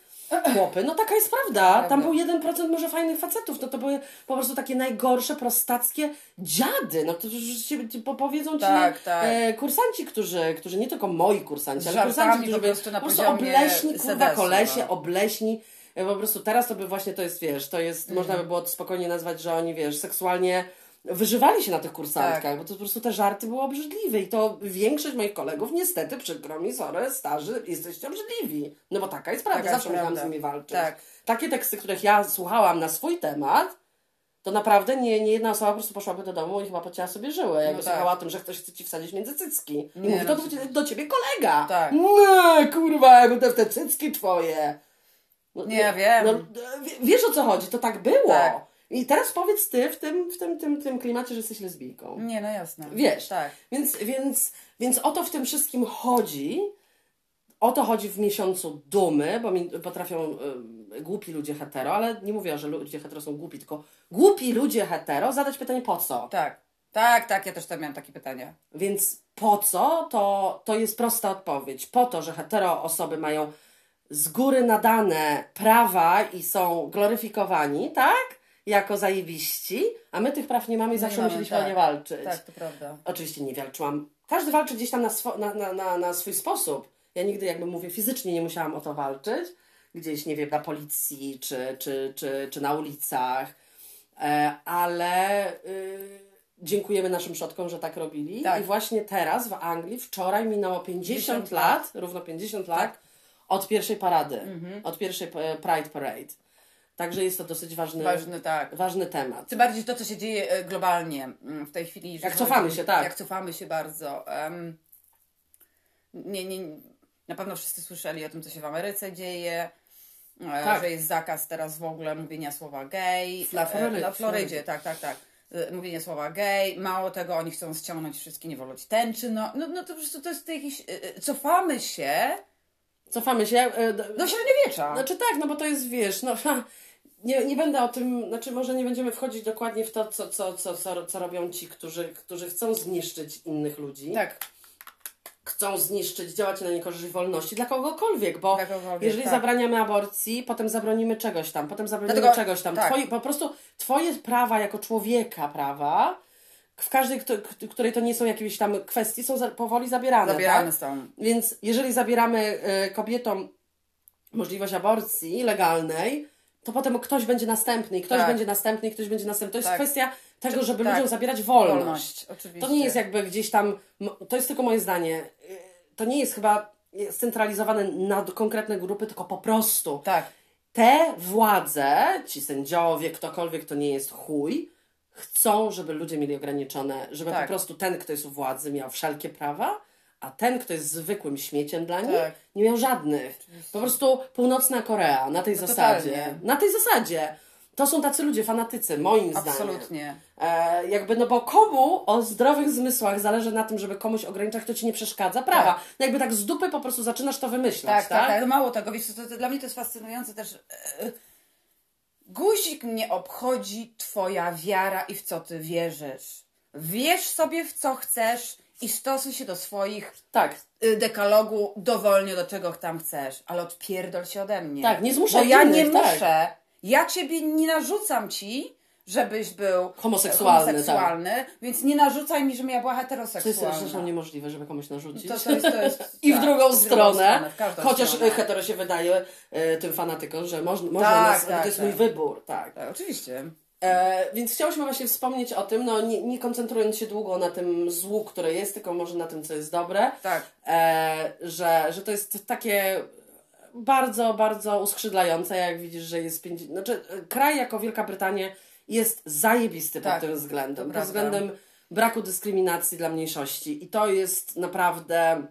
A: Chłopy, no taka jest prawda. Tam był 1% może fajnych facetów. No to były po prostu takie najgorsze, prostackie dziady. No to już się po- powiedzą ci
B: Tak, tak.
A: E, kursanci, którzy, którzy nie tylko moi kursanci, ale
B: żartami
A: kursanci,
B: po
A: którzy
B: prostu na
A: po prostu obleśni, kurwa, kolesie,
B: no.
A: obleśni. E, Po prostu teraz to by właśnie to jest, wiesz, to jest,
B: Mhm.
A: można by było to spokojnie nazwać, że oni, wiesz, seksualnie wyżywali się na tych kursantkach, tak. bo to po prostu te żarty były obrzydliwe i to większość moich kolegów, niestety, przykro mi, sorry, starzy, jesteście obrzydliwi. No bo taka jest prawda, taka zawsze musiałam z nimi walczyć. Tak. Takie teksty, których ja słuchałam na swój temat, to naprawdę nie, nie jedna osoba po prostu poszłaby do domu i chyba pocięła sobie żyły, jakby no tak. słuchała o tym, że ktoś chce ci wsadzić między cycki. I nie, mówi, to no, do, do ciebie kolega. Tak. No, kurwa, jakby te, te cycki twoje.
B: No, nie, no, wiem. No,
A: wiesz o co chodzi, to tak było. Tak. I teraz powiedz ty w tym, w tym, tym, tym klimacie, że jesteś lesbijką.
B: Nie, no jasne.
A: Wiesz. Tak. Więc, więc, więc o to w tym wszystkim chodzi. O to chodzi w miesiącu dumy, bo mi potrafią y, głupi ludzie hetero, ale nie mówię, że ludzie hetero są głupi, tylko głupi ludzie hetero zadać pytanie po co.
B: Tak. Tak, tak, ja też tam miałam takie pytanie.
A: Więc po co, to, to jest prosta odpowiedź. Po to, że hetero osoby mają z góry nadane prawa i są gloryfikowani, tak? Jako zajebiści, a my tych praw nie mamy i zawsze mamy, musieliśmy tak. o nie walczyć.
B: Tak, to prawda.
A: Oczywiście nie walczyłam. Każdy walczy gdzieś tam na, swo- na, na, na, na swój sposób. Ja nigdy, jakby mówię, fizycznie nie musiałam o to walczyć. Gdzieś, nie wiem, na policji czy, czy, czy, czy na ulicach. E, ale y, dziękujemy naszym przodkom, że tak robili. Tak. I właśnie teraz w Anglii, wczoraj minęło 50, 50 lat, lat, równo 50 lat, tak. od pierwszej parady, mhm. od pierwszej e, Pride Parade. Także jest to dosyć ważny, ważny, tak. ważny temat.
B: Tym bardziej to, co się dzieje e, globalnie mm, w tej chwili.
A: Jak cofamy się, tak.
B: Jak cofamy się bardzo. Um, nie, nie, na pewno wszyscy słyszeli o tym, co się w Ameryce dzieje. E, tak. Że jest zakaz teraz w ogóle mówienia słowa gay.
A: Na Florydzie.
B: Na Florydzie, tak, tak, tak. Mówienie słowa gay. Mało tego, oni chcą ściągnąć wszystkie niewoląć tęczy. No, no, no to po prostu to jest jakiś... Cofamy się
A: Cofamy się.
B: Do średniowiecza.
A: Znaczy tak, no bo to jest, wiesz, no nie, nie będę o tym, znaczy może nie będziemy wchodzić dokładnie w to, co, co, co, co, co robią ci, którzy, którzy chcą zniszczyć innych ludzi.
B: Tak.
A: Chcą zniszczyć, działać na niekorzyść wolności dla kogokolwiek, bo dla kogokolwiek, jeżeli tak. zabraniamy aborcji, potem zabronimy czegoś tam, potem zabronimy Dlatego, czegoś tam. Tak. Twoje, po prostu twoje prawa jako człowieka, prawa, w każdej, której to nie są jakieś tam kwestie, są powoli zabierane.
B: Zabierane tak? są.
A: Więc jeżeli zabieramy y, kobietom możliwość aborcji legalnej, to potem ktoś będzie następny, ktoś tak. będzie następny, ktoś będzie następny. To jest tak. kwestia tego, żeby tak. ludziom zabierać wolność. wolność. Oczywiście. To nie jest jakby gdzieś tam, to jest tylko moje zdanie, y, to nie jest chyba scentralizowane na konkretne grupy, tylko po prostu.
B: Tak.
A: Te władze, ci sędziowie, ktokolwiek to nie jest chuj, chcą, żeby ludzie mieli ograniczone, żeby tak. po prostu ten, kto jest u władzy, miał wszelkie prawa, a ten, kto jest zwykłym śmieciem dla nich, tak. nie miał żadnych. Po prostu północna Korea na tej no zasadzie. Totalnie. Na tej zasadzie. To są tacy ludzie, fanatycy, moim
B: Absolutnie. zdaniem. Absolutnie.
A: E, jakby, no bo komu o zdrowych zmysłach zależy na tym, żeby komuś ograniczać, kto ci nie przeszkadza prawa. Tak. No jakby tak z dupy po prostu zaczynasz to wymyślać, tak?
B: Tak, tak. tak. Mało tego, wiesz, to, to, dla mnie to jest fascynujące też. E, guzik nie obchodzi twoja wiara i w co ty wierzysz. Wierz sobie w co chcesz, i stosuj się do swoich
A: tak.
B: Y, dekalogu dowolnie do czego tam chcesz, ale odpierdol się ode mnie.
A: Tak, nie zmuszaj
B: Bo ja innych, nie tak. muszę. Tak. Ja ciebie nie narzucam ci, żebyś był
A: homoseksualny,
B: homoseksualny tak. więc nie narzucaj mi, żebym ja była heteroseksualna.
A: To jest zresztą niemożliwe, żeby komuś narzucić.
B: To, to jest, to jest, [LAUGHS]
A: I w tak, drugą stronę, stronę chociaż stronę. hetero się wydaje y, tym fanatykom, że można, można tak, nas, tak, to jest mój tak. wybór. Tak,
B: tak oczywiście.
A: E, więc chciałyśmy właśnie wspomnieć o tym, no nie, nie, koncentrując się długo na tym złu, które jest, tylko może na tym, co jest dobre.
B: Tak.
A: E, że, że to jest takie bardzo, bardzo uskrzydlające, jak widzisz, że jest pięć... Znaczy, kraj jako Wielka Brytania jest zajebisty tak, pod tym względem. Pod względem braku dyskryminacji dla mniejszości. I to jest naprawdę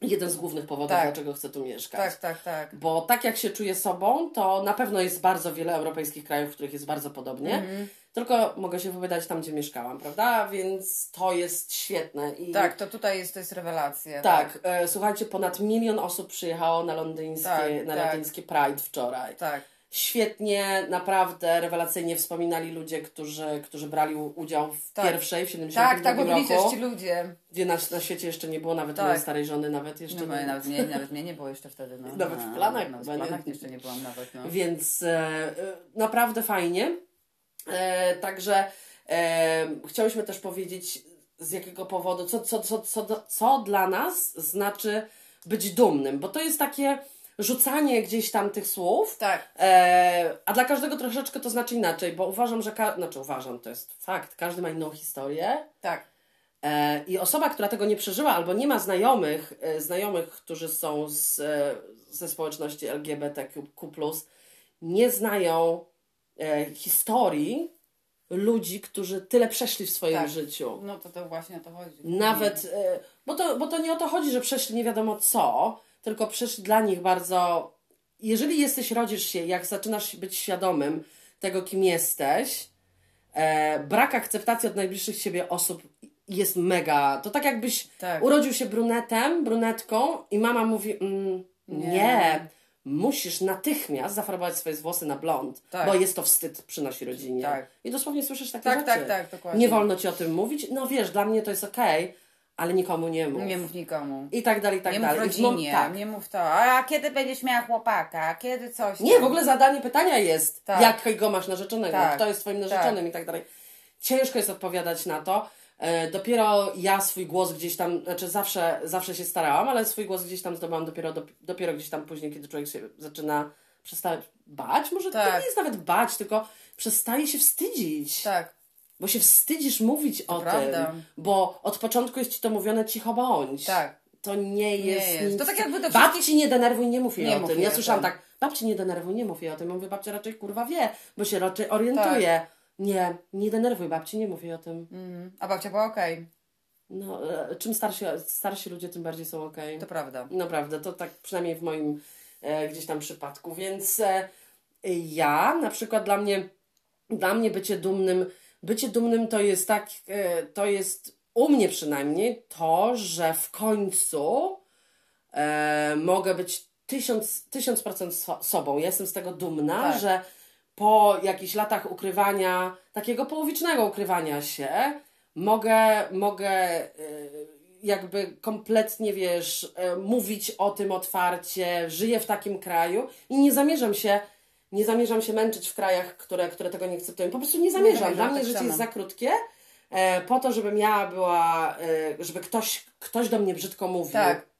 A: jeden z głównych powodów, tak. dlaczego chcę tu mieszkać.
B: Tak, tak, tak.
A: Bo tak jak się czuję sobą, to na pewno jest bardzo wiele europejskich krajów, w których jest bardzo podobnie. Mm. Tylko mogę się wypowiadać tam, gdzie mieszkałam, prawda? Więc to jest świetne. I...
B: Tak, to tutaj jest, to jest rewelacja.
A: Tak, tak. E, słuchajcie, ponad milion osób przyjechało na londyńskie, tak, na tak. londyńskie Pride wczoraj.
B: Tak
A: świetnie, naprawdę rewelacyjnie wspominali ludzie, którzy, którzy brali udział w tak. pierwszej, w 70
B: Tak, tak, bo byli też ci ludzie.
A: Gdzie na, na świecie jeszcze nie było, nawet tak. mojej starej żony, nawet jeszcze
B: no, nie. Nawet mnie, nawet mnie nie było jeszcze wtedy. No.
A: Nawet w planach.
B: No, w planach jeszcze nie byłam nawet. No.
A: Więc e, e, naprawdę fajnie. E, także e, chciałyśmy też powiedzieć z jakiego powodu, co, co, co, co, co dla nas znaczy być dumnym, bo to jest takie rzucanie gdzieś tam tych słów.
B: Tak.
A: E, a dla każdego troszeczkę to znaczy inaczej, bo uważam, że. Ka- znaczy, uważam, to jest fakt. Każdy ma inną historię.
B: Tak.
A: E, I osoba, która tego nie przeżyła, albo nie ma znajomych, e, znajomych, którzy są z, e, ze społeczności LGBTQ, nie znają e, historii ludzi, którzy tyle przeszli w swoim
B: Tak.
A: życiu.
B: No to, to właśnie o to chodzi.
A: Nawet, e, bo to, bo to nie o to chodzi, że przeszli nie wiadomo co, tylko przeszli dla nich bardzo. Jeżeli jesteś, rodzisz się, jak zaczynasz być świadomym tego, kim jesteś, e, brak akceptacji od najbliższych siebie osób jest mega. To tak jakbyś
B: Tak.
A: urodził się brunetem, brunetką i mama mówi: mm, nie.
B: Nie.
A: musisz natychmiast zafarbować swoje włosy na blond,
B: Tak.
A: bo jest to wstyd, przynosi rodzinie.
B: Tak.
A: I dosłownie słyszysz takie
B: Tak,
A: rzeczy.
B: tak, tak, dokładnie.
A: Nie wolno ci o tym mówić. No wiesz, dla mnie to jest okej, ale nikomu nie mów.
B: Nie mów nikomu.
A: I tak dalej, i tak
B: nie mów
A: dalej. I w mom-
B: rodzinie,
A: tak.
B: nie mów to. A kiedy będziesz miała chłopaka? A kiedy coś
A: Nie,
B: tam?
A: w ogóle zadanie pytania jest,
B: Tak.
A: jakiego masz narzeczonego,
B: Tak.
A: kto jest twoim narzeczonym i tak dalej. Ciężko jest odpowiadać na to. E, Dopiero ja swój głos gdzieś tam, znaczy zawsze, zawsze się starałam, ale swój głos gdzieś tam zdobyłam dopiero, dop- dopiero gdzieś tam później, kiedy człowiek się zaczyna przestawać bać. Może to
B: Tak.
A: nie jest nawet bać, tylko przestaje się wstydzić.
B: Tak.
A: Bo się wstydzisz mówić o
B: prawda.
A: tym. Bo od początku jest ci to mówione cicho bądź.
B: Tak.
A: To nie jest.
B: jest.
A: Nic...
B: To tak jakby do
A: Babci
B: wszystkich-
A: nie denerwuj, nie mów jej
B: Nie
A: o tym. Ja słyszałam tak, babci nie denerwuj, nie mów jej o tym. Ja Mówię, babcia raczej kurwa wie, bo się raczej orientuje. Nie, nie denerwuj babci, nie mów jej o tym.
B: Mhm. A babcia była okej.
A: No, e, czym starsi, starsi ludzie, tym bardziej są okej.
B: To prawda.
A: Naprawdę, to tak przynajmniej w moim e, gdzieś tam przypadku. Więc e, ja, na przykład dla mnie, dla mnie bycie dumnym, bycie dumnym to jest tak, e, to jest u mnie przynajmniej to, że w końcu e, mogę być tysiąc, tysiąc procent so, sobą. Ja jestem z tego dumna,
B: Tak.
A: że po jakichś latach ukrywania, takiego połowicznego ukrywania się, mogę, mogę e, jakby kompletnie, wiesz, e, mówić o tym otwarcie, żyję w takim kraju i nie zamierzam się, nie zamierzam się męczyć w krajach, które, które tego nie akceptują. Po prostu nie zamierzam.
B: zamierzam,
A: Dla mnie
B: tak
A: życie jest za krótkie e, po to, żebym ja była, e, żeby ktoś, ktoś do mnie brzydko mówił.
B: Tak.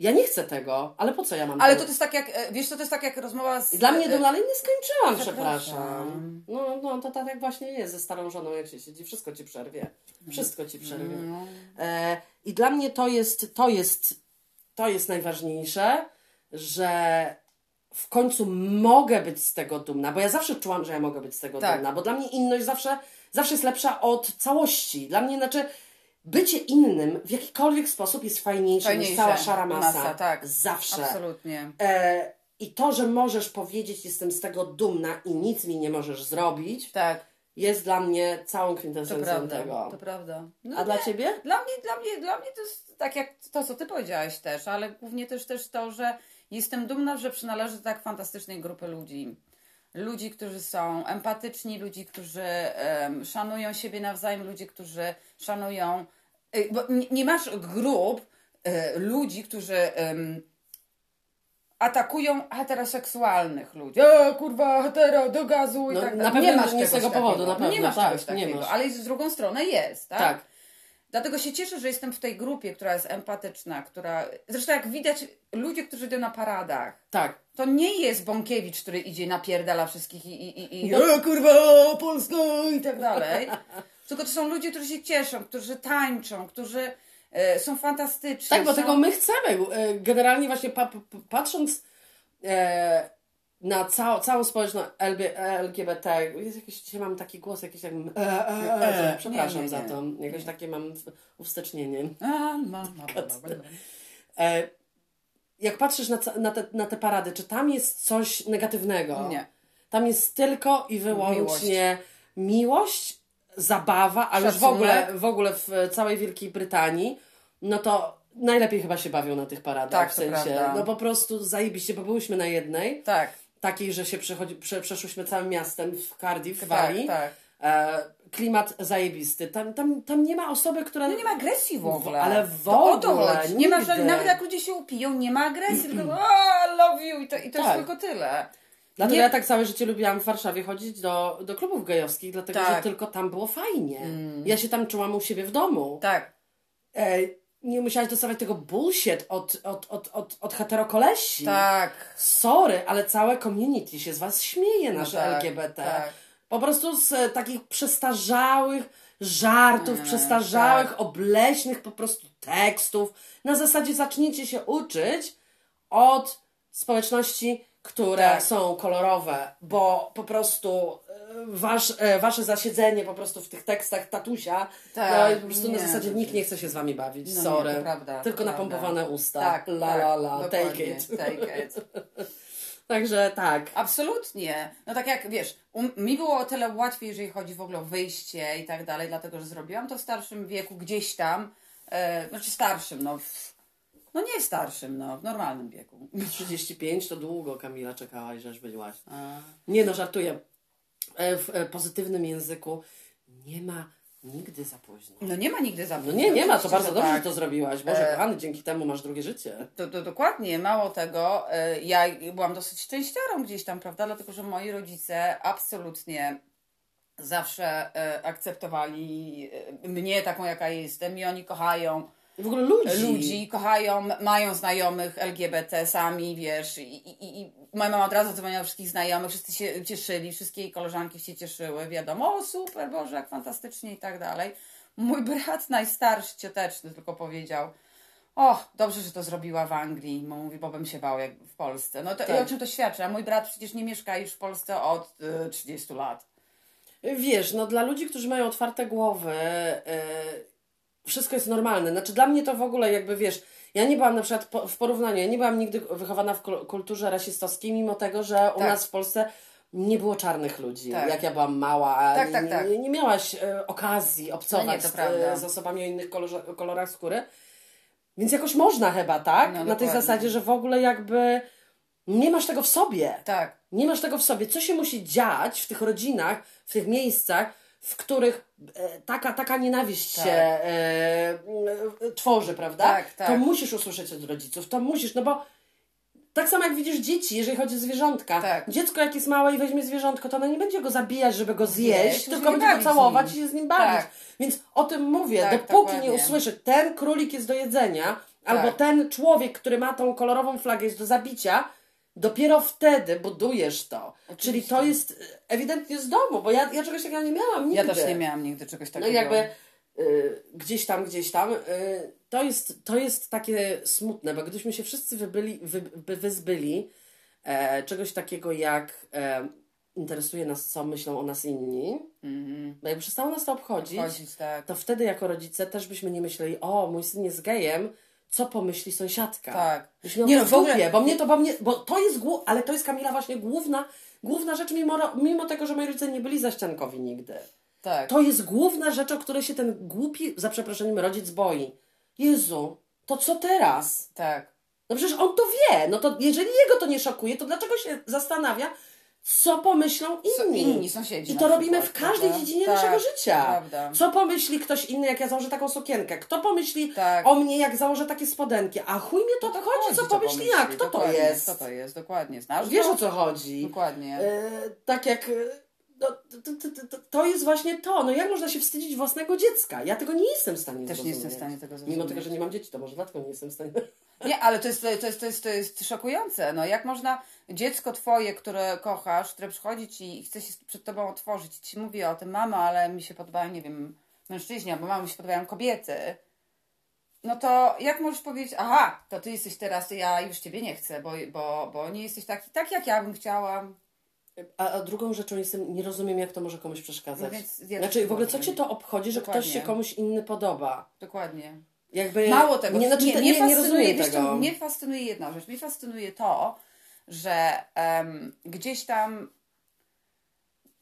A: Ja nie chcę tego, ale po co ja mam
B: Ale
A: to?
B: to jest tak jak, e, wiesz to jest tak jak rozmowa z...
A: Dla mnie to dalej nie skończyłam,
B: Przepraszam.
A: No, no to tak właśnie jest ze starą żoną, jak się siedzi, wszystko ci przerwie. Wszystko ci przerwie.
B: No.
A: I dla mnie to jest, to jest, to jest najważniejsze, że w końcu mogę być z tego dumna, bo ja zawsze czułam, że ja mogę być z tego
B: Tak.
A: dumna, bo dla mnie inność zawsze, zawsze jest lepsza od całości. Dla mnie znaczy bycie innym w jakikolwiek sposób jest fajniejsze,
B: Fajniejsze.
A: niż cała szara masa.
B: Masa, tak.
A: Zawsze.
B: Absolutnie.
A: E, I to, że możesz powiedzieć, jestem z tego dumna i nic mi nie możesz zrobić,
B: Tak,
A: jest dla mnie całą
B: to
A: kwintesencją
B: prawda.
A: tego.
B: To prawda. No
A: A dla ciebie?
B: Dla mnie, dla mnie, dla mnie to jest tak jak to, co ty powiedziałaś też, ale głównie też też to, że jestem dumna, że przynależę do tak fantastycznej grupy ludzi. Ludzi, którzy są empatyczni, ludzi, którzy em, szanują siebie nawzajem, ludzi, którzy szanują. y, Bo nie, nie masz grup y, ludzi, którzy atakują heteroseksualnych ludzi. E, kurwa, hetero, do gazu i
A: No,
B: tak
A: na
B: dalej.
A: pewno
B: Nie masz
A: nie z tego powodu,
B: takiego.
A: na pewno,
B: Nie masz
A: tak,
B: czegoś
A: nie
B: takiego,
A: masz.
B: ale z drugą stronę jest, tak?
A: Tak.
B: Dlatego się cieszę, że jestem w tej grupie, która jest empatyczna, która. Zresztą jak widać, ludzie, którzy idą na paradach,
A: Tak.
B: to nie jest Bąkiewicz, który idzie napierdala wszystkich i, i, i, i
A: No.
B: e, kurwa, Polska i tak dalej. Tylko to są ludzie, którzy się cieszą, którzy tańczą, którzy e, są fantastyczni.
A: Tak, bo
B: są...
A: tego my chcemy. E, Generalnie właśnie pa, patrząc e, na cał, całą społeczność LGBT, jest jakiś, dzisiaj mam taki głos, jakiś jak... E, e, e,
B: E,
A: przepraszam
B: nie, nie,
A: za to. Jakoś takie mam uwstecznienie.
B: A, ma, ma.
A: E, jak patrzysz na, na, te, na te parady, czy tam jest coś negatywnego?
B: Nie.
A: Tam jest tylko i wyłącznie miłość, zabawa, ale już w ogóle, w ogóle w całej Wielkiej Brytanii, no to najlepiej chyba się bawią na tych paradach.
B: Tak,
A: w sensie, no po prostu zajebiście, bo byłyśmy na jednej,
B: Tak,
A: takiej, że się przechodzi, prze, przeszłyśmy całym miastem w Cardiff, w
B: tak,
A: Walii.
B: tak.
A: E, klimat zajebisty. Tam, tam, tam nie ma osoby, która...
B: No nie ma agresji w ogóle.
A: Ale w
B: To o to
A: ogóle.
B: Nie ma, nawet jak ludzie się upiją, nie ma agresji, tylko [CLEARS THROAT] "A, love you i to, i to
A: Tak.
B: jest tylko tyle.
A: Dlatego
B: Nie-
A: ja tak całe życie lubiłam w Warszawie chodzić do, do klubów gejowskich, dlatego
B: Tak. Mm.
A: że tylko tam było fajnie. Ja się tam czułam u siebie w domu.
B: Tak.
A: E, nie musiałaś dostawać tego bullshit od, od, od, od, od heterokolesi.
B: Tak.
A: Sorry, ale całe community się z was śmieje, nasze
B: No tak,
A: LGBT.
B: tak.
A: Po prostu z e, takich przestarzałych żartów,
B: Mm,
A: przestarzałych,
B: tak.
A: obleśnych po prostu tekstów. Na zasadzie zacznijcie się uczyć od społeczności, które
B: Tak.
A: są kolorowe, bo po prostu e, wasz, e, wasze zasiedzenie po prostu w tych tekstach tatusia,
B: Tak,
A: no po prostu na
B: nie,
A: zasadzie
B: to
A: nikt nie chce się z wami bawić,
B: No nie,
A: sorry.
B: to prawda,
A: Tylko
B: to
A: napompowane usta.
B: Tak,
A: la
B: tak,
A: la la, take
B: dokładnie,
A: it.
B: Take it. [LAUGHS]
A: Także tak.
B: Absolutnie. No tak jak wiesz, um, mi było o tyle łatwiej, jeżeli chodzi w ogóle o wyjście i tak dalej, dlatego że zrobiłam to w starszym wieku, gdzieś tam, e, znaczy starszym, no, w, no nie starszym, no, w normalnym wieku.
A: 35 to długo Kamila czekałaś, aż byłaś.
B: A,
A: Nie no, żartuję. E, W e, pozytywnym języku nie ma nigdy za późno.
B: no nie ma nigdy za
A: No
B: późno.
A: nie, nie ma, to bardzo dobrze,
B: tak.
A: że to zrobiłaś. Boże,
B: E,
A: kochany, dzięki temu masz drugie życie.
B: To, to dokładnie, mało tego, e, ja byłam dosyć szczęściarą gdzieś tam, prawda? Dlatego, że moi rodzice absolutnie zawsze akceptowali mnie taką, jaka jestem i oni kochają
A: W ogóle ludzi.
B: ludzi, kochają, mają znajomych LGBT sami, wiesz, i, i, i moja mama od razu dzwoniła wszystkich znajomych, wszyscy się cieszyli, wszystkie jej koleżanki się cieszyły, wiadomo, o super, Boże, jak fantastycznie i tak dalej. Mój brat najstarszy, cioteczny tylko powiedział, o, dobrze, że to zrobiła w Anglii, bo mówi, bo bym się bał jak w Polsce. No to i
A: Tak.
B: o czym to świadczy? A mój brat przecież nie mieszka już w Polsce od y, 30 lat.
A: Wiesz, no dla ludzi, którzy mają otwarte głowy, e, wszystko jest normalne. Znaczy dla mnie to w ogóle jakby, wiesz, ja nie byłam na przykład po, w porównaniu, ja nie byłam nigdy wychowana w kul- kulturze rasistowskiej, mimo tego, że u
B: Tak.
A: nas w Polsce nie było czarnych ludzi,
B: Tak.
A: jak ja byłam mała, a
B: Tak,
A: nie,
B: tak,
A: nie,
B: tak.
A: nie, nie miałaś e, okazji obcować
B: No nie,
A: z, z osobami o innych kolorze, kolorach skóry. Więc jakoś można chyba, tak?
B: No,
A: na tej zasadzie, że w ogóle jakby nie masz tego w sobie.
B: Tak,
A: Nie masz tego w sobie. Co się musi dziać w tych rodzinach, w tych miejscach, w których taka, taka nienawiść
B: Tak.
A: się e, e, tworzy, prawda?
B: Tak, tak.
A: To musisz usłyszeć od rodziców, to musisz, no bo tak samo jak widzisz dzieci, jeżeli chodzi o zwierzątka.
B: Tak.
A: Dziecko jak jest małe i weźmie zwierzątko, to ono nie będzie go zabijać, żeby go zjeść, tylko będzie go całować i się z nim bawić.
B: Tak.
A: Więc o tym mówię,
B: Tak,
A: dopóki nie
B: dokładnie.
A: usłyszy, ten królik jest do jedzenia, albo
B: Tak.
A: ten człowiek, który ma tą kolorową flagę jest do zabicia, dopiero wtedy budujesz to. Czyli to jest e, ewidentnie z domu, bo ja, ja czegoś takiego nie miałam nigdy.
B: ja też nie miałam nigdy czegoś
A: No
B: takiego.
A: i jakby y, gdzieś tam, gdzieś tam, y, to, jest, to jest takie smutne, bo gdybyśmy się wszyscy wybyli, wy, by wyzbyli e, czegoś takiego jak e, interesuje nas, co myślą o nas inni,
B: Mhm.
A: bo jakby przestało nas to obchodzić,
B: Chodzić, tak.
A: to wtedy jako rodzice też byśmy nie myśleli, o, mój syn jest gejem, co pomyśli sąsiadka.
B: Tak.
A: Miał
B: Nie, no w ogóle-
A: bo mnie to, bo mnie, bo to jest, głu- ale to jest Kamila właśnie główna, główna rzecz, mimo, mimo tego, że moi rodzice nie byli zaściankowi nigdy.
B: Tak.
A: To jest główna rzecz, o której się ten głupi, za przeproszeniem, rodzic boi. Jezu, to co teraz?
B: Tak.
A: No przecież on to wie. No to jeżeli jego to nie szokuje, to dlaczego się zastanawia, co pomyślą inni?
B: inni sąsiedzi
A: I to robimy
B: przykład,
A: w każdej
B: prawda?
A: dziedzinie
B: Tak,
A: naszego życia.
B: prawda.
A: Co pomyśli ktoś inny, jak ja założę taką sukienkę? Kto pomyśli
B: Tak.
A: o mnie, jak założę takie spodenki? A chuj mnie to obchodzi, co pomyśli ja. Kto to
B: dokładnie,
A: jest?
B: Kto to jest, dokładnie. Znasz
A: Wiesz
B: go?
A: o co chodzi.
B: Dokładnie.
A: E, tak jak. e, No, to, to, to, to jest właśnie to. No jak można się wstydzić własnego dziecka? Ja tego nie jestem w stanie
B: Też nie jestem w stanie tego
A: Mimo
B: zrozumieć.
A: tego, że nie mam dzieci, to może dlatego nie jestem w stanie.
B: Nie, ale to jest, to, jest, to, jest, to jest szokujące. No, jak można dziecko twoje, które kochasz, które przychodzi ci i chce się przed tobą otworzyć ci mówi o tym, mama, ale mi się podobają, nie wiem, mężczyźni, albo mama, mi się podobają kobiety. No to jak możesz powiedzieć, aha, to ty jesteś teraz, ja już ciebie nie chcę, bo, bo, bo nie jesteś taki, tak jak ja bym chciała.
A: A, a drugą rzeczą jestem, nie rozumiem, jak to może komuś przeszkadzać.
B: No ja
A: znaczy, w ogóle, co cię to obchodzi, że ktoś
B: Dokładnie.
A: się komuś inny podoba?
B: Dokładnie.
A: Jakby.
B: Mało tego,
A: Nie, znaczy,
B: nie,
A: nie, nie, nie
B: fascynuje,
A: tego.
B: mnie fascynuje jedna rzecz. Mnie fascynuje to, że em, gdzieś tam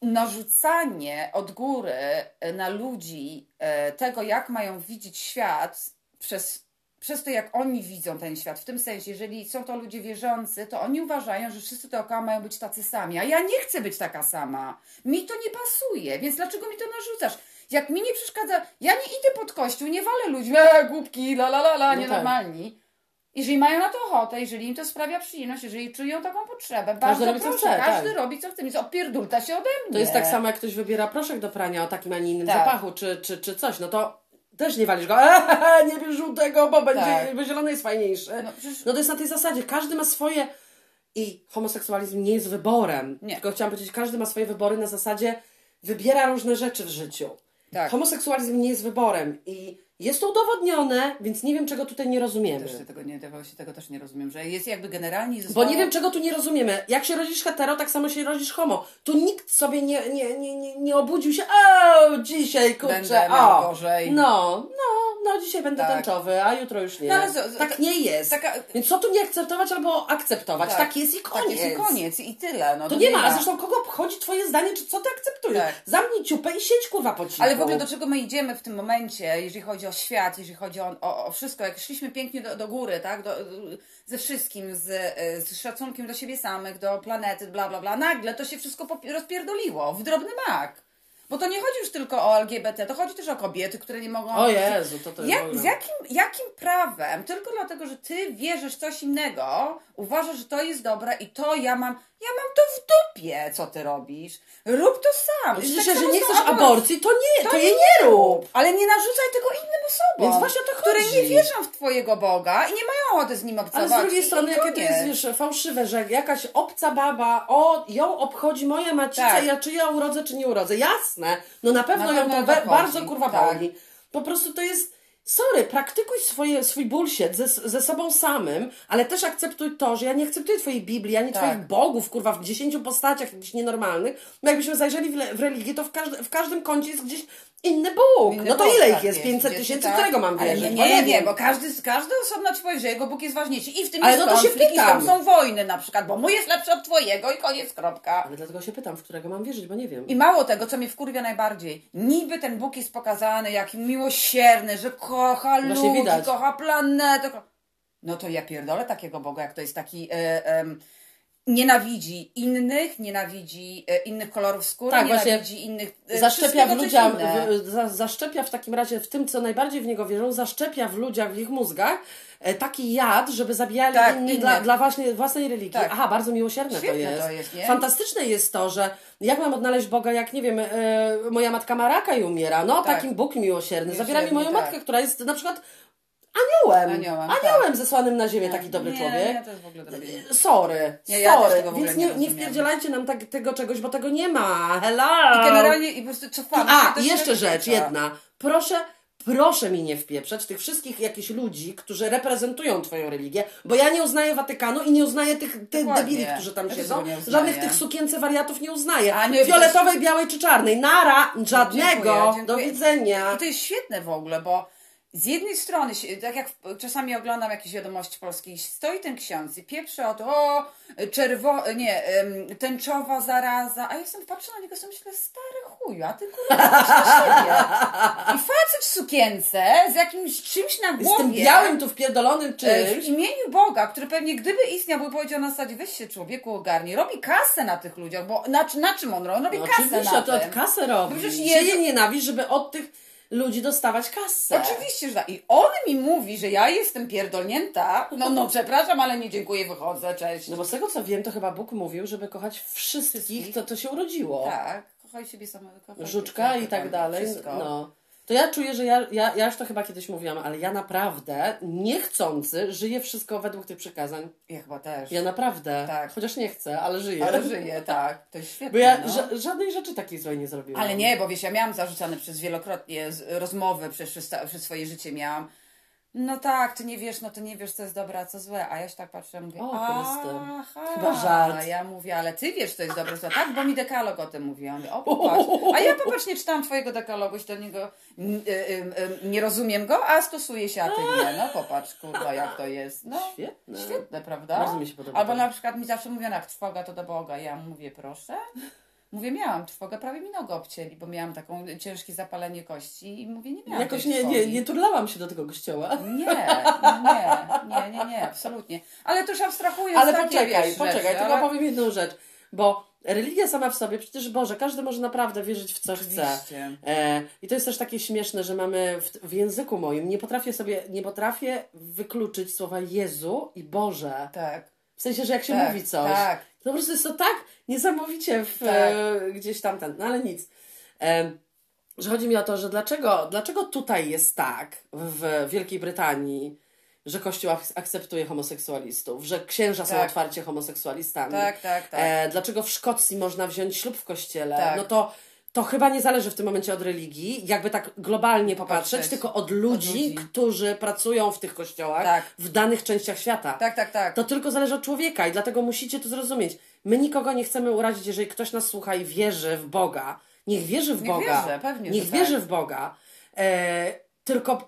B: narzucanie od góry e, na ludzi e, tego, jak mają widzieć świat przez, przez to, jak oni widzą ten świat. W tym sensie, jeżeli są to ludzie wierzący, to oni uważają, że wszyscy dookoła mają być tacy sami. A ja nie chcę być taka sama. Mi to nie pasuje, więc dlaczego mi to narzucasz? Jak mi nie przeszkadza, ja nie idę pod kościół, nie walę ludzi, e, głupki, la la la la,
A: No
B: nienormalni. Jeżeli mają na to ochotę, jeżeli im to sprawia przyjemność, jeżeli czują taką potrzebę,
A: Każdy
B: bardzo
A: robi, co
B: proszę,
A: chce,
B: każdy
A: tak.
B: robi co chce, więc opierdulta się ode mnie.
A: To jest tak samo, jak ktoś wybiera proszek do prania o takim, a nie innym
B: Tak.
A: zapachu, czy, czy, czy coś. No to też nie walisz go, eee, nie bierz żółtego, bo będzie,
B: Tak.
A: bo zielony jest fajniejszy.
B: No, przecież-
A: No to jest na tej zasadzie, każdy ma swoje i homoseksualizm nie jest wyborem.
B: Nie.
A: Tylko chciałam powiedzieć, każdy ma swoje wybory na zasadzie wybiera różne rzeczy w życiu.
B: Tak.
A: Homoseksualizm nie jest wyborem i jest to udowodnione, więc nie wiem, czego tutaj nie rozumiemy.
B: Też tego nie, tego, się tego też nie rozumiem, że jest jakby generalnie
A: Bo
B: zostało...
A: nie wiem, czego tu nie rozumiemy. Jak się rodzisz hetero, tak samo się rodzisz homo. Tu nikt sobie nie, nie, nie, nie, nie obudził się, o, dzisiaj, kurczę,
B: Będę
A: o.
B: gorzej.
A: No, no, no, dzisiaj będę
B: Tak.
A: tęczowy, a jutro już nie.
B: No, ale z- z-
A: tak nie jest.
B: taka-
A: Więc co tu nie akceptować albo akceptować? Tak,
B: Tak.
A: jest i
B: Tak
A: koniec.
B: jest i koniec i tyle. No,
A: To nie ma, a zresztą kogo obchodzi twoje zdanie, czy co ty akceptujesz?
B: Tak.
A: Zamknij ciupę i siedź kurwa po cichu.
B: Ale w ogóle do czego my idziemy w tym momencie, jeżeli chodzi o świat, jeżeli chodzi o, o, o wszystko, jak szliśmy pięknie do, do góry, tak, do, ze wszystkim, z, z szacunkiem do siebie samych, do planety, bla, bla, bla, nagle to się wszystko rozpierdoliło w drobny mak. Bo to nie chodzi już tylko o LGBT, to chodzi też o kobiety, które nie mogą...
A: O Jezu, to to jest
B: Jak, z jakim, jakim prawem, tylko dlatego, że ty wierzysz w coś innego, uważasz, że to jest dobre i to ja mam, ja mam to w dupie, co ty robisz. Rób to sam.
A: Przecież
B: Tak samo
A: nie chcesz aborcji, to nie, to, jej nie rób.
B: Ale nie narzucaj tego innym osobom.
A: Więc właśnie o to
B: Które
A: chodzi.
B: nie wierzą w twojego Boga i nie mają ochoty z nim obcować.
A: Ale z drugiej strony, jakie to jest, wiesz, fałszywe, że jakaś obca baba, o, ją obchodzi moja macica,
B: Tak.
A: ja czy ja urodzę, czy nie urodzę. Jasne, no na pewno
B: Na
A: ją
B: pewno o to chodzi.
A: bardzo kurwa
B: Tak.
A: boli. Po prostu to jest, sorry, praktykuj swoje, swój bullshit ze, ze sobą samym, ale też akceptuj to, że ja nie akceptuję twojej Biblii, ani
B: Tak.
A: twoich bogów, kurwa, w dziesięciu postaciach jakichś nienormalnych. No jakbyśmy zajrzeli w, le- w religię, to w, każdy, w każdym kącie jest gdzieś inny Bóg.
B: Inny
A: no to
B: Bóg,
A: ile
B: tak
A: ich jest? 500
B: Wiecie,
A: tysięcy,
B: tak.
A: którego mam
B: Ale
A: wierzyć?
B: Nie, nie, nie,
A: wiem.
B: bo każdy, każdy osobno ci powie, że jego Bóg jest ważniejszy. I w tym
A: Ale
B: jest
A: no to się
B: i
A: pytam.
B: tam są wojny na przykład, bo mój jest lepszy od twojego i koniec, kropka.
A: Ale dlatego się pytam, w którego mam wierzyć, bo nie wiem.
B: I mało tego, co mnie wkurwia najbardziej, niby ten Bóg jest pokazany jaki miłosierny, że kocha
A: Właśnie
B: ludzi,
A: widać.
B: kocha planetę. No to ja pierdolę takiego Boga, jak to jest taki... E, nienawidzi innych, nienawidzi e, innych kolorów skóry,
A: Tak,
B: nienawidzi innych... e,
A: zaszczepia w ludziach, w, zaszczepia w takim razie w tym, co najbardziej w niego wierzą, zaszczepia w ludziach, w ich mózgach e, taki jad, żeby zabijali
B: Tak,
A: dla, dla właśnie własnej religii.
B: Tak.
A: Aha, bardzo miłosierne to
B: Świetne
A: jest.
B: to jest?
A: Fantastyczne jest to, że jak mam odnaleźć Boga, jak nie wiem, e, moja matka ma raka i umiera. No,
B: Tak.
A: takim Bóg miłosierny. Zabiera mi
B: Miłosierny,
A: moją
B: tak.
A: matkę, która jest na przykład aniołem.
B: Aniołem,
A: Aniołem
B: tak.
A: zesłanym na ziemię, taki dobry
B: nie,
A: człowiek.
B: Nie, to jest w ogóle drobienie.
A: Sorry,
B: Nie, ja
A: sorry.
B: tego w ogóle
A: Więc
B: nie
A: nie, nie wpierdzielajcie nam tak, tego czegoś, bo tego nie ma. Hello!
B: I generalnie i po prostu cofamy
A: A, jeszcze rzecz, jedna. Proszę, proszę mi nie wpieprzać tych wszystkich jakichś ludzi, którzy reprezentują Twoją religię, bo ja nie uznaję Watykanu i nie uznaję tych, tych
B: Dokładnie.
A: debili, którzy tam
B: Ja
A: siedzą. Żadnych tych sukience wariatów nie uznaję.
B: A nie,
A: Fioletowej, białej czy czarnej. Nara, żadnego.
B: Dziękuję, dziękuję.
A: Do widzenia.
B: I to jest świetne w ogóle, bo z jednej strony, tak jak w- czasami oglądam jakieś wiadomości polskie, stoi ten ksiądz i pieprzy o to, o, czerwo, nie, tęczowa zaraza, a ja sobie patrzę na niego i sobie myślę, stary chuju, a ty kurwa na. I facet w sukience z jakimś czymś na
A: Z
B: głowie.
A: tym białym tu wpierdolonym
B: e, W
A: czymś.
B: imieniu Boga, który pewnie gdyby istniał, by powiedział na zasadzie, weź się człowieku ogarnij, robi kasę na tych ludziach, bo na, na czym on robi? On robi
A: No,
B: kasę na
A: to od kasę robi.
B: Bo przecież Jezu-
A: nienawiść, żeby od tych ludzi dostawać kasę.
B: Oczywiście, że tak. I on mi mówi, że ja jestem pierdolnięta. No, no, przepraszam, ale nie dziękuję, wychodzę, cześć.
A: No bo z tego co wiem, to chyba Bóg mówił, żeby kochać wszystkich,
B: Wszystkich.
A: to, to się urodziło.
B: Tak, kochaj siebie samego. kochaj
A: Żuczka i tak dalej.
B: Wszystko.
A: No. To ja czuję, że ja, ja, ja już to chyba kiedyś mówiłam, ale ja naprawdę niechcący żyję wszystko według tych przykazań.
B: Ja chyba też.
A: Ja naprawdę.
B: Tak.
A: Chociaż nie chcę, ale żyję.
B: Ale żyję, tak. To jest świetne.
A: Bo ja
B: no.
A: ża- żadnej rzeczy takiej złej nie zrobiłam.
B: Ale nie, bo wiesz, ja miałam zarzucane przez wielokrotnie rozmowy przez, przez, przez swoje życie miałam. No tak, ty nie wiesz, no to nie wiesz, co jest dobre, a co złe. A ja się tak patrzę, mówię,
A: O,
B: aha,
A: Chyba żart.
B: A ja mówię, ale ty wiesz, co jest dobre, co tak, bo mi dekalog o tym mówi. Ja mówię, o [LAUGHS] popatrz. A ja popatrz, nie czytałam twojego dekalogu, się do niego, y, y, y, nie rozumiem go, a stosuję się, a ty nie. No popatrz, kurwa, jak to jest. No,
A: Świetne.
B: świetne, prawda?
A: Bardzo mi się podoba
B: Albo na przykład mi zawsze mówiono, jak trwoga to do Boga. Ja mówię, proszę. Mówię, miałam trwogę, prawie mi nogę obcięli, bo miałam taką ciężkie zapalenie kości i mówię, nie miałam
A: Jakoś nie, nie, nie turlałam się do tego kościoła.
B: Nie, nie, nie, nie, nie, absolutnie. Ale to już abstrahuję
A: Ale poczekaj,
B: wiesz,
A: poczekaj,
B: rzeczy,
A: tylko
B: ale...
A: powiem jedną rzecz. Bo religia sama w sobie, przecież Boże, każdy może naprawdę wierzyć w co chce.
B: Oczywiście.
A: E, I to jest też takie śmieszne, że mamy w, w języku moim, nie potrafię sobie, nie potrafię wykluczyć słowa Jezu i Boże.
B: Tak,
A: W sensie, że jak się
B: tak,
A: mówi coś,
B: tak.
A: To po prostu jest to tak niesamowicie w,
B: Tak.
A: e, gdzieś tam ten, no ale nic. E, że chodzi mi o to, że dlaczego, dlaczego tutaj jest tak w Wielkiej Brytanii, że Kościół ak- akceptuje homoseksualistów, że księża są
B: Tak.
A: otwarcie homoseksualistami.
B: Tak, tak, tak.
A: E, dlaczego w Szkocji można wziąć ślub w kościele?
B: Tak.
A: No to, to chyba nie zależy w tym momencie od religii, jakby tak globalnie popatrzeć,
B: Popatrzeć.
A: tylko od ludzi,
B: Od ludzi.
A: którzy pracują w tych kościołach
B: Tak.
A: w danych częściach świata.
B: Tak, tak, tak.
A: To tylko zależy od człowieka i dlatego musicie to zrozumieć. My nikogo nie chcemy urazić, jeżeli ktoś nas słucha i wierzy w Boga. Niech wierzy w
B: Niech
A: Boga.
B: wierzy, pewnie,
A: Niech wierzy
B: tak.
A: w Boga. E, tylko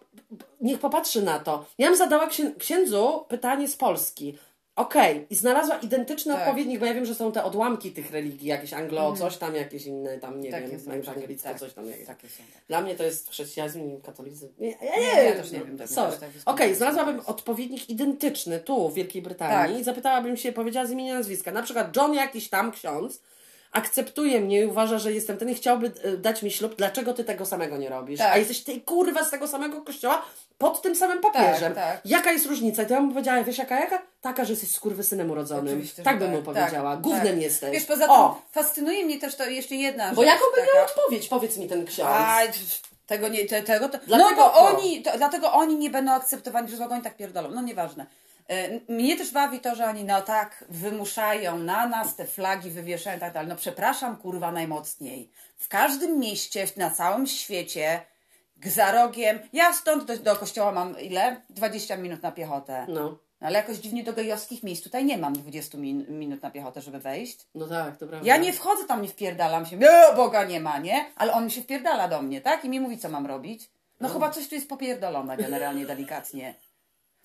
A: niech popatrzy na to. Ja bym zadała księ- księdzu pytanie z Polski. Okej, i znalazła identyczny
B: Tak.
A: odpowiednik, bo ja wiem, że są te odłamki tych religii, jakieś anglo, coś tam, jakieś inne, tam nie wiem,
B: są,
A: ewangelicko,
B: tak.
A: coś tam. jakieś.
B: Takie są. tak.
A: Dla mnie to jest chrześcijanizm i katolicyzm. Nie, ja
B: Nie,
A: nie,
B: ja też nie wiem, tak
A: Sorry.
B: jakoś tak jest
A: Okej,
B: kompletnie
A: znalazłabym
B: jest.
A: odpowiednik identyczny tu w Wielkiej Brytanii
B: Tak.
A: i zapytałabym się, powiedziała z imienia nazwiska. Na przykład John jakiś tam ksiądz akceptuje mnie i uważa, że jestem ten i chciałby e, dać mi ślub. Dlaczego ty tego samego nie robisz?
B: Tak.
A: A jesteś ty kurwa z tego samego kościoła pod tym samym papieżem.
B: Tak, tak.
A: Jaka jest różnica? I to ja bym powiedziała, wiesz jaka, jaka? Taka, że jesteś skurwysynem urodzonym.
B: Oczywiście,
A: tak bym
B: tak,
A: mu powiedziała.
B: tak,
A: Gównem
B: tak.
A: jesteś.
B: Wiesz, poza tym
A: O,
B: fascynuje mnie też to jeszcze jedna
A: bo
B: rzecz.
A: jaką by
B: taka-
A: miał odpowiedź? Powiedz mi ten ksiądz.
B: Aj, tego nie, te, tego to,
A: Dlatego-
B: no bo oni, to, dlatego oni nie będą akceptowani przez Boga, oni tak pierdolą, no nieważne. E, Mnie też bawi to, że oni no tak wymuszają na nas te flagi, wywieszają i tak dalej. No przepraszam kurwa najmocniej. W każdym mieście, na całym świecie, za rogiem, ja stąd do, do kościoła mam ile? 20 minut na piechotę.
A: No,
B: No, ale jakoś dziwnie do gejowskich miejsc tutaj nie mam 20 min, minut na piechotę, żeby wejść.
A: no tak, to prawda.
B: Ja nie wchodzę tam, nie wpierdalam się. E, Boga nie ma, nie? Ale on mi się wpierdala do mnie, tak? I mi mówi, co mam robić. No chyba coś tu jest popierdolone generalnie, delikatnie.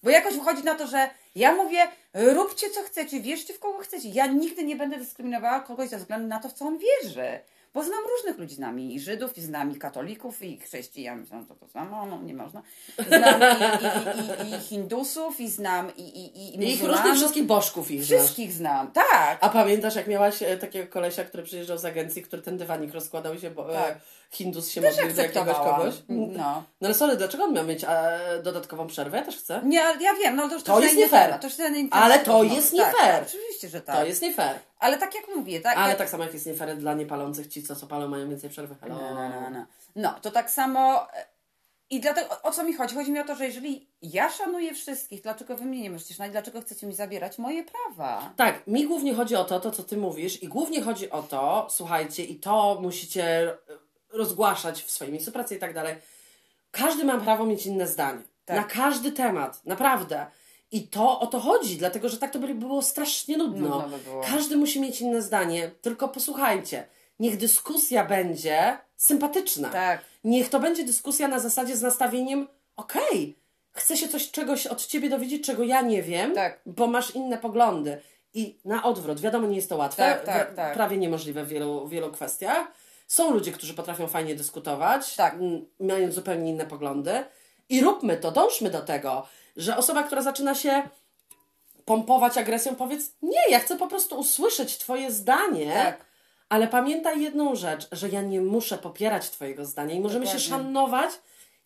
B: Bo jakoś wychodzi na to, że ja mówię, róbcie co chcecie, wierzcie w kogo chcecie. Ja nigdy nie będę dyskryminowała kogoś ze względu na to, w co on wierzy. Bo znam różnych ludzi, znam i Żydów, i znam i katolików, i chrześcijan, znam to, to samo, no nie można. Znam i, i, i, i Hindusów, i znam i, i, i,
A: I ich różnych wszystkich bożków ich znasz.
B: Wszystkich znam, tak.
A: A pamiętasz, jak miałaś e, takiego kolesia, który przyjeżdżał z agencji, który ten dywanik rozkładał się, bo
B: Tak.
A: Hindus się
B: Też
A: modlił do jakiegoś kogoś?
B: No.
A: No ale sorry, dlaczego on miał mieć e, dodatkową przerwę? Ja też chcę.
B: Nie, ja wiem, no to już
A: To jest nie fair.
B: To już ten inny
A: Ale to
B: rozmowy.
A: jest nie
B: tak,
A: fair.
B: Tak, oczywiście, że tak.
A: To jest nie fair.
B: Ale tak jak mówię, tak.
A: Ale
B: jak...
A: tak samo jak jest nie fair dla niepalących, ci co co palą mają więcej przerwy. Hello.
B: No, no, no, no. no, to tak samo. e, I dlatego o- co mi chodzi? Chodzi mi o to, że jeżeli ja szanuję wszystkich, dlaczego wy mnie nie możecie szanować? Dlaczego chcecie mi zabierać moje prawa?
A: Tak, mi głównie chodzi o to, to co ty mówisz i głównie chodzi o to, słuchajcie, i to musicie rozgłaszać w swojej miejscu pracy i tak dalej. Każdy ma prawo mieć inne zdanie.
B: Tak.
A: Na każdy temat, naprawdę. I to o to chodzi, dlatego że tak to by było strasznie nudno.
B: Nudno by było.
A: Każdy musi mieć inne zdanie, tylko posłuchajcie. Niech dyskusja będzie sympatyczna.
B: Tak.
A: Niech to będzie dyskusja na zasadzie z nastawieniem, okej, chcę się coś czegoś od ciebie dowiedzieć, czego ja nie wiem,
B: Tak.
A: bo masz inne poglądy. I na odwrót, wiadomo, nie jest to łatwe,
B: Tak, tak, tak.
A: prawie niemożliwe w wielu, wielu kwestiach. Są ludzie, którzy potrafią fajnie dyskutować,
B: Tak.
A: mając zupełnie inne poglądy. I róbmy to, dążmy do tego, że osoba, która zaczyna się pompować agresją, powiedz, nie, ja chcę po prostu usłyszeć Twoje zdanie.
B: Tak.
A: Ale pamiętaj jedną rzecz, że ja nie muszę popierać Twojego zdania i możemy się
B: Dokładnie.
A: szanować,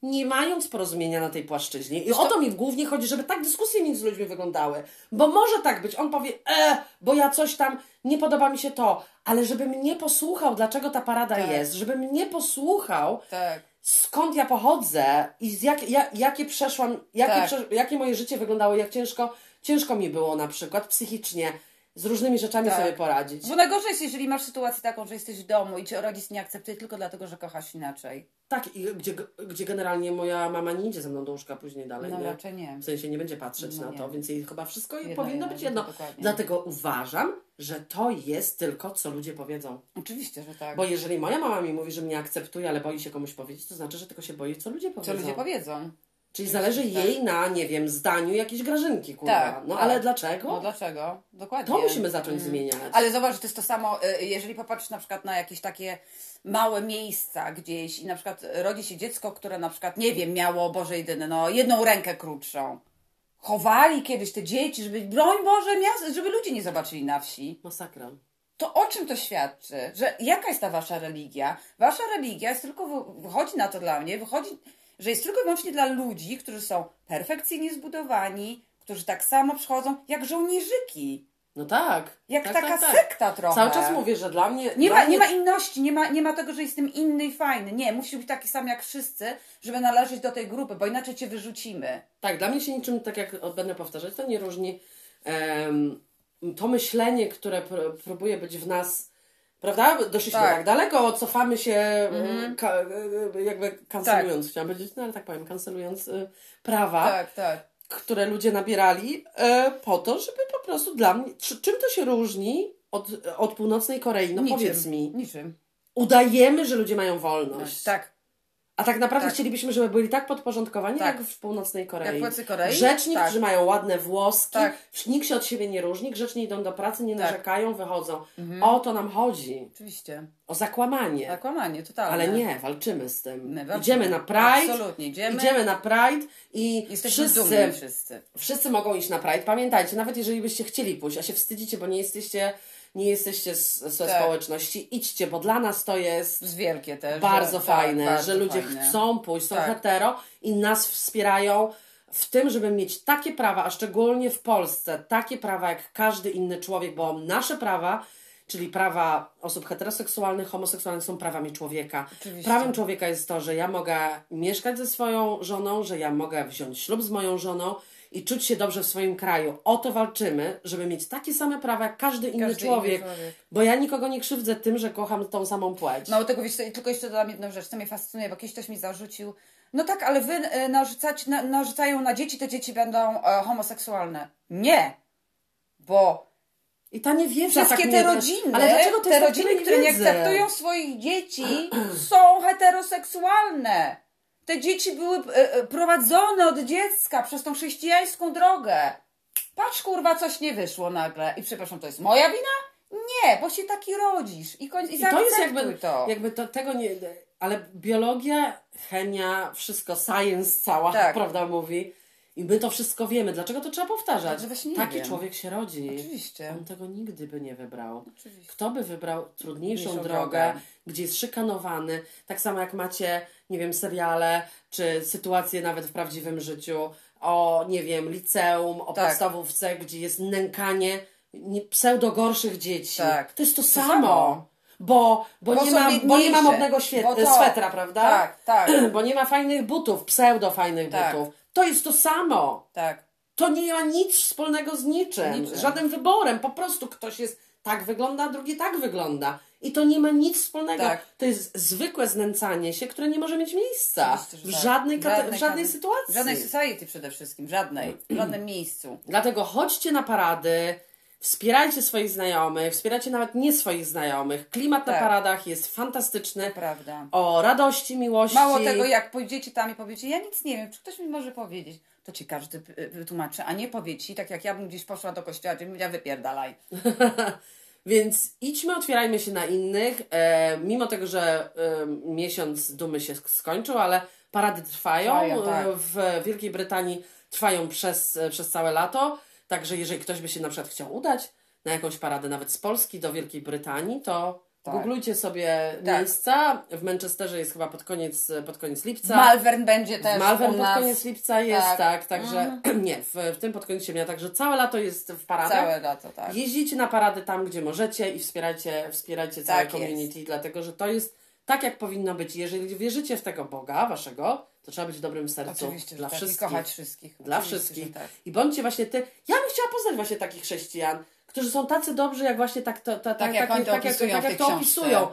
A: nie mając porozumienia na tej płaszczyźnie. I o to mi głównie chodzi, żeby tak dyskusje między ludźmi wyglądały. Bo może tak być, on powie, e, bo ja coś tam, nie podoba mi się to, ale żeby mnie posłuchał, dlaczego ta parada
B: Tak.
A: jest, żeby mnie posłuchał,
B: Tak.
A: skąd ja pochodzę i z jak, ja, jakie przeszłam, jakie,
B: Tak.
A: prze, jakie moje życie wyglądało, jak ciężko, ciężko mi było na przykład psychicznie z różnymi rzeczami
B: Tak.
A: sobie poradzić.
B: Bo najgorzej jest, jeżeli masz sytuację taką, że jesteś w domu i cię rodzic nie akceptuje tylko dlatego, że kochasz inaczej.
A: Tak, i gdzie, gdzie generalnie moja mama nie idzie ze mną do łóżka później dalej,
B: No
A: nie?
B: raczej nie.
A: W sensie nie będzie patrzeć
B: No
A: na
B: nie.
A: to, więc jej chyba wszystko
B: Jedno,
A: powinno
B: jedno,
A: być
B: jedno, dokładnie.
A: Dlatego uważam, że to jest tylko, co ludzie powiedzą.
B: Oczywiście, że tak.
A: Bo jeżeli moja mama mi mówi, że mnie akceptuje, ale boi się komuś powiedzieć, to znaczy, że tylko się boi, co ludzie
B: Co
A: powiedzą.
B: ludzie powiedzą.
A: Czyli zależy jej na, nie wiem, zdaniu jakiejś grażynki, kurwa.
B: Tak,
A: no
B: tak.
A: ale dlaczego?
B: No dlaczego? Dokładnie.
A: to musimy zacząć zmieniać.
B: Ale zobacz, że to jest to samo, y, jeżeli popatrzysz na przykład na jakieś takie małe miejsca gdzieś i na przykład rodzi się dziecko, które na przykład, nie wiem, miało, Boże jedyny, no jedną rękę krótszą. Chowali kiedyś te dzieci, żeby, broń Boże, miast, żeby ludzie nie zobaczyli na wsi.
A: Masakra.
B: To o czym to świadczy? Że jaka jest ta wasza religia? Wasza religia jest tylko, wy- wychodzi na to dla mnie, wychodzi, że jest tylko i wyłącznie dla ludzi, którzy są perfekcyjnie zbudowani, którzy tak samo przychodzą jak żołnierzyki.
A: No tak.
B: Jak
A: tak,
B: taka
A: tak, tak.
B: sekta trochę.
A: Cały czas mówię, że dla mnie...
B: Nie
A: dla
B: ma,
A: mnie...
B: nie ma inności, nie ma, nie ma tego, że jestem inny i fajny. Nie, musisz być taki sam jak wszyscy, żeby należeć do tej grupy, bo inaczej cię wyrzucimy.
A: Tak, dla mnie się niczym, tak jak będę powtarzać, to nie różni em, to myślenie, które pr- próbuje być w nas, prawda? Doszliśmy tak,
B: Tak. Mhm.
A: daleko, cofamy się, e, ka, jakby kancelując, chciałam powiedzieć, no ale tak powiem, kancelując e, prawa,
B: Tak, tak.
A: które ludzie nabierali e, po to, żeby po prostu dla mnie, czy, czym to się różni od, od północnej Korei? No
B: Niczym.
A: powiedz mi.
B: Niczym.
A: Udajemy, że ludzie mają wolność.
B: Tak.
A: A tak naprawdę
B: Tak.
A: chcielibyśmy, żeby byli tak podporządkowani
B: Tak.
A: jak w północnej Korei.
B: Jak w Korei?
A: Grzeczni,
B: Tak.
A: którzy mają ładne włoski,
B: Tak.
A: nikt się od siebie nie różni, grzecznie idą do pracy, nie
B: Tak. Mhm.
A: narzekają, wychodzą. O to nam chodzi.
B: Oczywiście.
A: O zakłamanie.
B: Zakłamanie, totalne.
A: Ale nie, walczymy z tym.
B: My walczymy.
A: Idziemy na Pride.
B: Absolutnie, idziemy.
A: Idziemy na Pride i
B: Jesteśmy
A: wszyscy,
B: wszyscy.
A: wszyscy mogą iść na Pride. Pamiętajcie, nawet jeżeli byście chcieli pójść, a się wstydzicie, bo nie jesteście, nie jesteście z, z
B: Tak.
A: społeczności, idźcie, bo dla nas to jest
B: wielkie też.
A: bardzo
B: że,
A: fajne,
B: tak, bardzo
A: że ludzie
B: fajne.
A: chcą pójść, są
B: Tak.
A: hetero i nas wspierają w tym, żeby mieć takie prawa, a szczególnie w Polsce, takie prawa jak każdy inny człowiek, bo nasze prawa, czyli prawa osób heteroseksualnych, homoseksualnych są prawami człowieka.
B: Oczywiście.
A: Prawem człowieka jest to, że ja mogę mieszkać ze swoją żoną, że ja mogę wziąć ślub z moją żoną i czuć się dobrze w swoim kraju. O to walczymy, żeby mieć takie same prawa jak każdy inny
B: Każdy inny
A: człowiek,
B: człowiek.
A: bo ja nikogo nie krzywdzę tym, że kocham tą samą płeć.
B: Mało tego, wiesz, tylko jeszcze dodam jedną rzecz, co mnie fascynuje, bo kiedyś ktoś mi zarzucił, no tak, ale wy e, narzucać, na, narzucają na dzieci, te dzieci będą e, homoseksualne. Nie! Bo
A: I ta niewiedza
B: wszystkie
A: tak
B: te rodziny,
A: Ale dlaczego
B: te
A: tak
B: rodziny, które nie akceptują swoich dzieci, są heteroseksualne. Te dzieci były e, e, prowadzone od dziecka przez tą chrześcijańską drogę. Patrz, kurwa, coś nie wyszło nagle. I przepraszam, to jest moja wina? Nie, bo się taki rodzisz. I, koń, i,
A: I to jest jakby,
B: to.
A: jakby to, tego nie... Ale biologia, chemia, wszystko, science cała,
B: Tak. [LAUGHS]
A: prawda, mówi. I my to wszystko wiemy. Dlaczego to trzeba powtarzać? Taki
B: wiem.
A: człowiek się rodzi.
B: Oczywiście.
A: On tego nigdy by nie wybrał.
B: Oczywiście.
A: Kto by wybrał trudniejszą
B: Trudniejszą
A: drogę,
B: drogę.
A: gdzie jest szykanowany, tak samo jak macie, nie wiem, seriale, czy sytuacje nawet w prawdziwym życiu, o, nie wiem, liceum, o
B: Tak.
A: podstawówce, gdzie jest nękanie nie- pseudo gorszych dzieci.
B: Tak.
A: To jest to,
B: To
A: samo.
B: samo.
A: Bo, bo,
B: Bo
A: nie ma, bo nie ma modnego świe-
B: Bo to-
A: swetra, prawda?
B: Tak, tak, [CLEARS THROAT]
A: Bo nie ma fajnych butów, pseudo fajnych
B: Tak.
A: butów. To jest to samo.
B: tak.
A: To nie ma nic wspólnego z niczym,
B: Niczym.
A: żadnym wyborem. Po prostu ktoś jest tak wygląda, a drugi tak wygląda. I to nie ma nic wspólnego.
B: Tak.
A: To jest zwykłe znęcanie się, które nie może mieć miejsca w
B: tak.
A: żadnej, kate-
B: Żadnej
A: w żadnej sytuacji.
B: W żadnej society przede wszystkim, żadnej, w żadnym [CLEARS THROAT] miejscu.
A: Dlatego chodźcie na parady, wspierajcie swoich znajomych, wspierajcie nawet nie swoich znajomych. Klimat na
B: Tak.
A: paradach jest fantastyczny.
B: Prawda.
A: O radości, miłości.
B: Mało tego, jak pójdziecie tam i powiecie, ja nic nie wiem, czy ktoś mi może powiedzieć, to ci każdy y, wytłumaczy, a nie powie ci, tak jak ja bym gdzieś poszła do kościoła, gdzie bym powiedziała, wypierdalaj. [LAUGHS]
A: Więc idźmy, otwierajmy się na innych. E, mimo tego, że e, miesiąc dumy się skończył, ale parady trwają.
B: Trwają, tak.
A: E, W Wielkiej Brytanii trwają przez, e, przez całe lato. Także jeżeli ktoś by się na przykład chciał udać na jakąś paradę nawet z Polski do Wielkiej Brytanii, to
B: Tak.
A: googlujcie sobie
B: Tak.
A: miejsca. W Manchesterze jest chyba pod koniec, pod koniec lipca.
B: Malvern będzie też
A: Malvern pod
B: nas
A: koniec lipca jest, tak,
B: Tak.
A: także [CLEARS THROAT] nie, w, w tym pod koniec sierpnia, także całe lato jest w paradach.
B: całe lato, tak.
A: Jeździcie na parady tam, gdzie możecie i wspierajcie, wspierajcie całe
B: Tak
A: community, dlatego że to jest tak, jak powinno być. Jeżeli wierzycie w tego Boga waszego, to trzeba być w dobrym sercu
B: Oczywiście,
A: dla
B: tak.
A: wszystkich.
B: I kochać wszystkich.
A: Dla
B: Oczywiście,
A: wszystkich.
B: Tak.
A: I bądźcie właśnie ty. Ja bym chciała poznać właśnie takich chrześcijan, którzy są tacy dobrzy, jak właśnie tak, to, to,
B: Tak jak oni to
A: tak, jak,
B: opisują
A: tak,
B: w
A: jak to
B: książce.
A: opisują.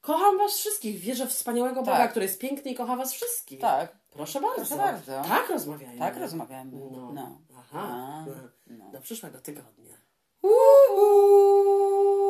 A: Kocham was wszystkich. Wierzę w wspaniałego Boga,
B: Tak.
A: który jest piękny i kocha was wszystkich.
B: tak,
A: Proszę bardzo.
B: Proszę bardzo.
A: Tak rozmawiajmy.
B: tak rozmawiamy.
A: No.
B: No.
A: Aha.
B: A,
A: No. Do przyszłego tygodnia.
B: Uhu.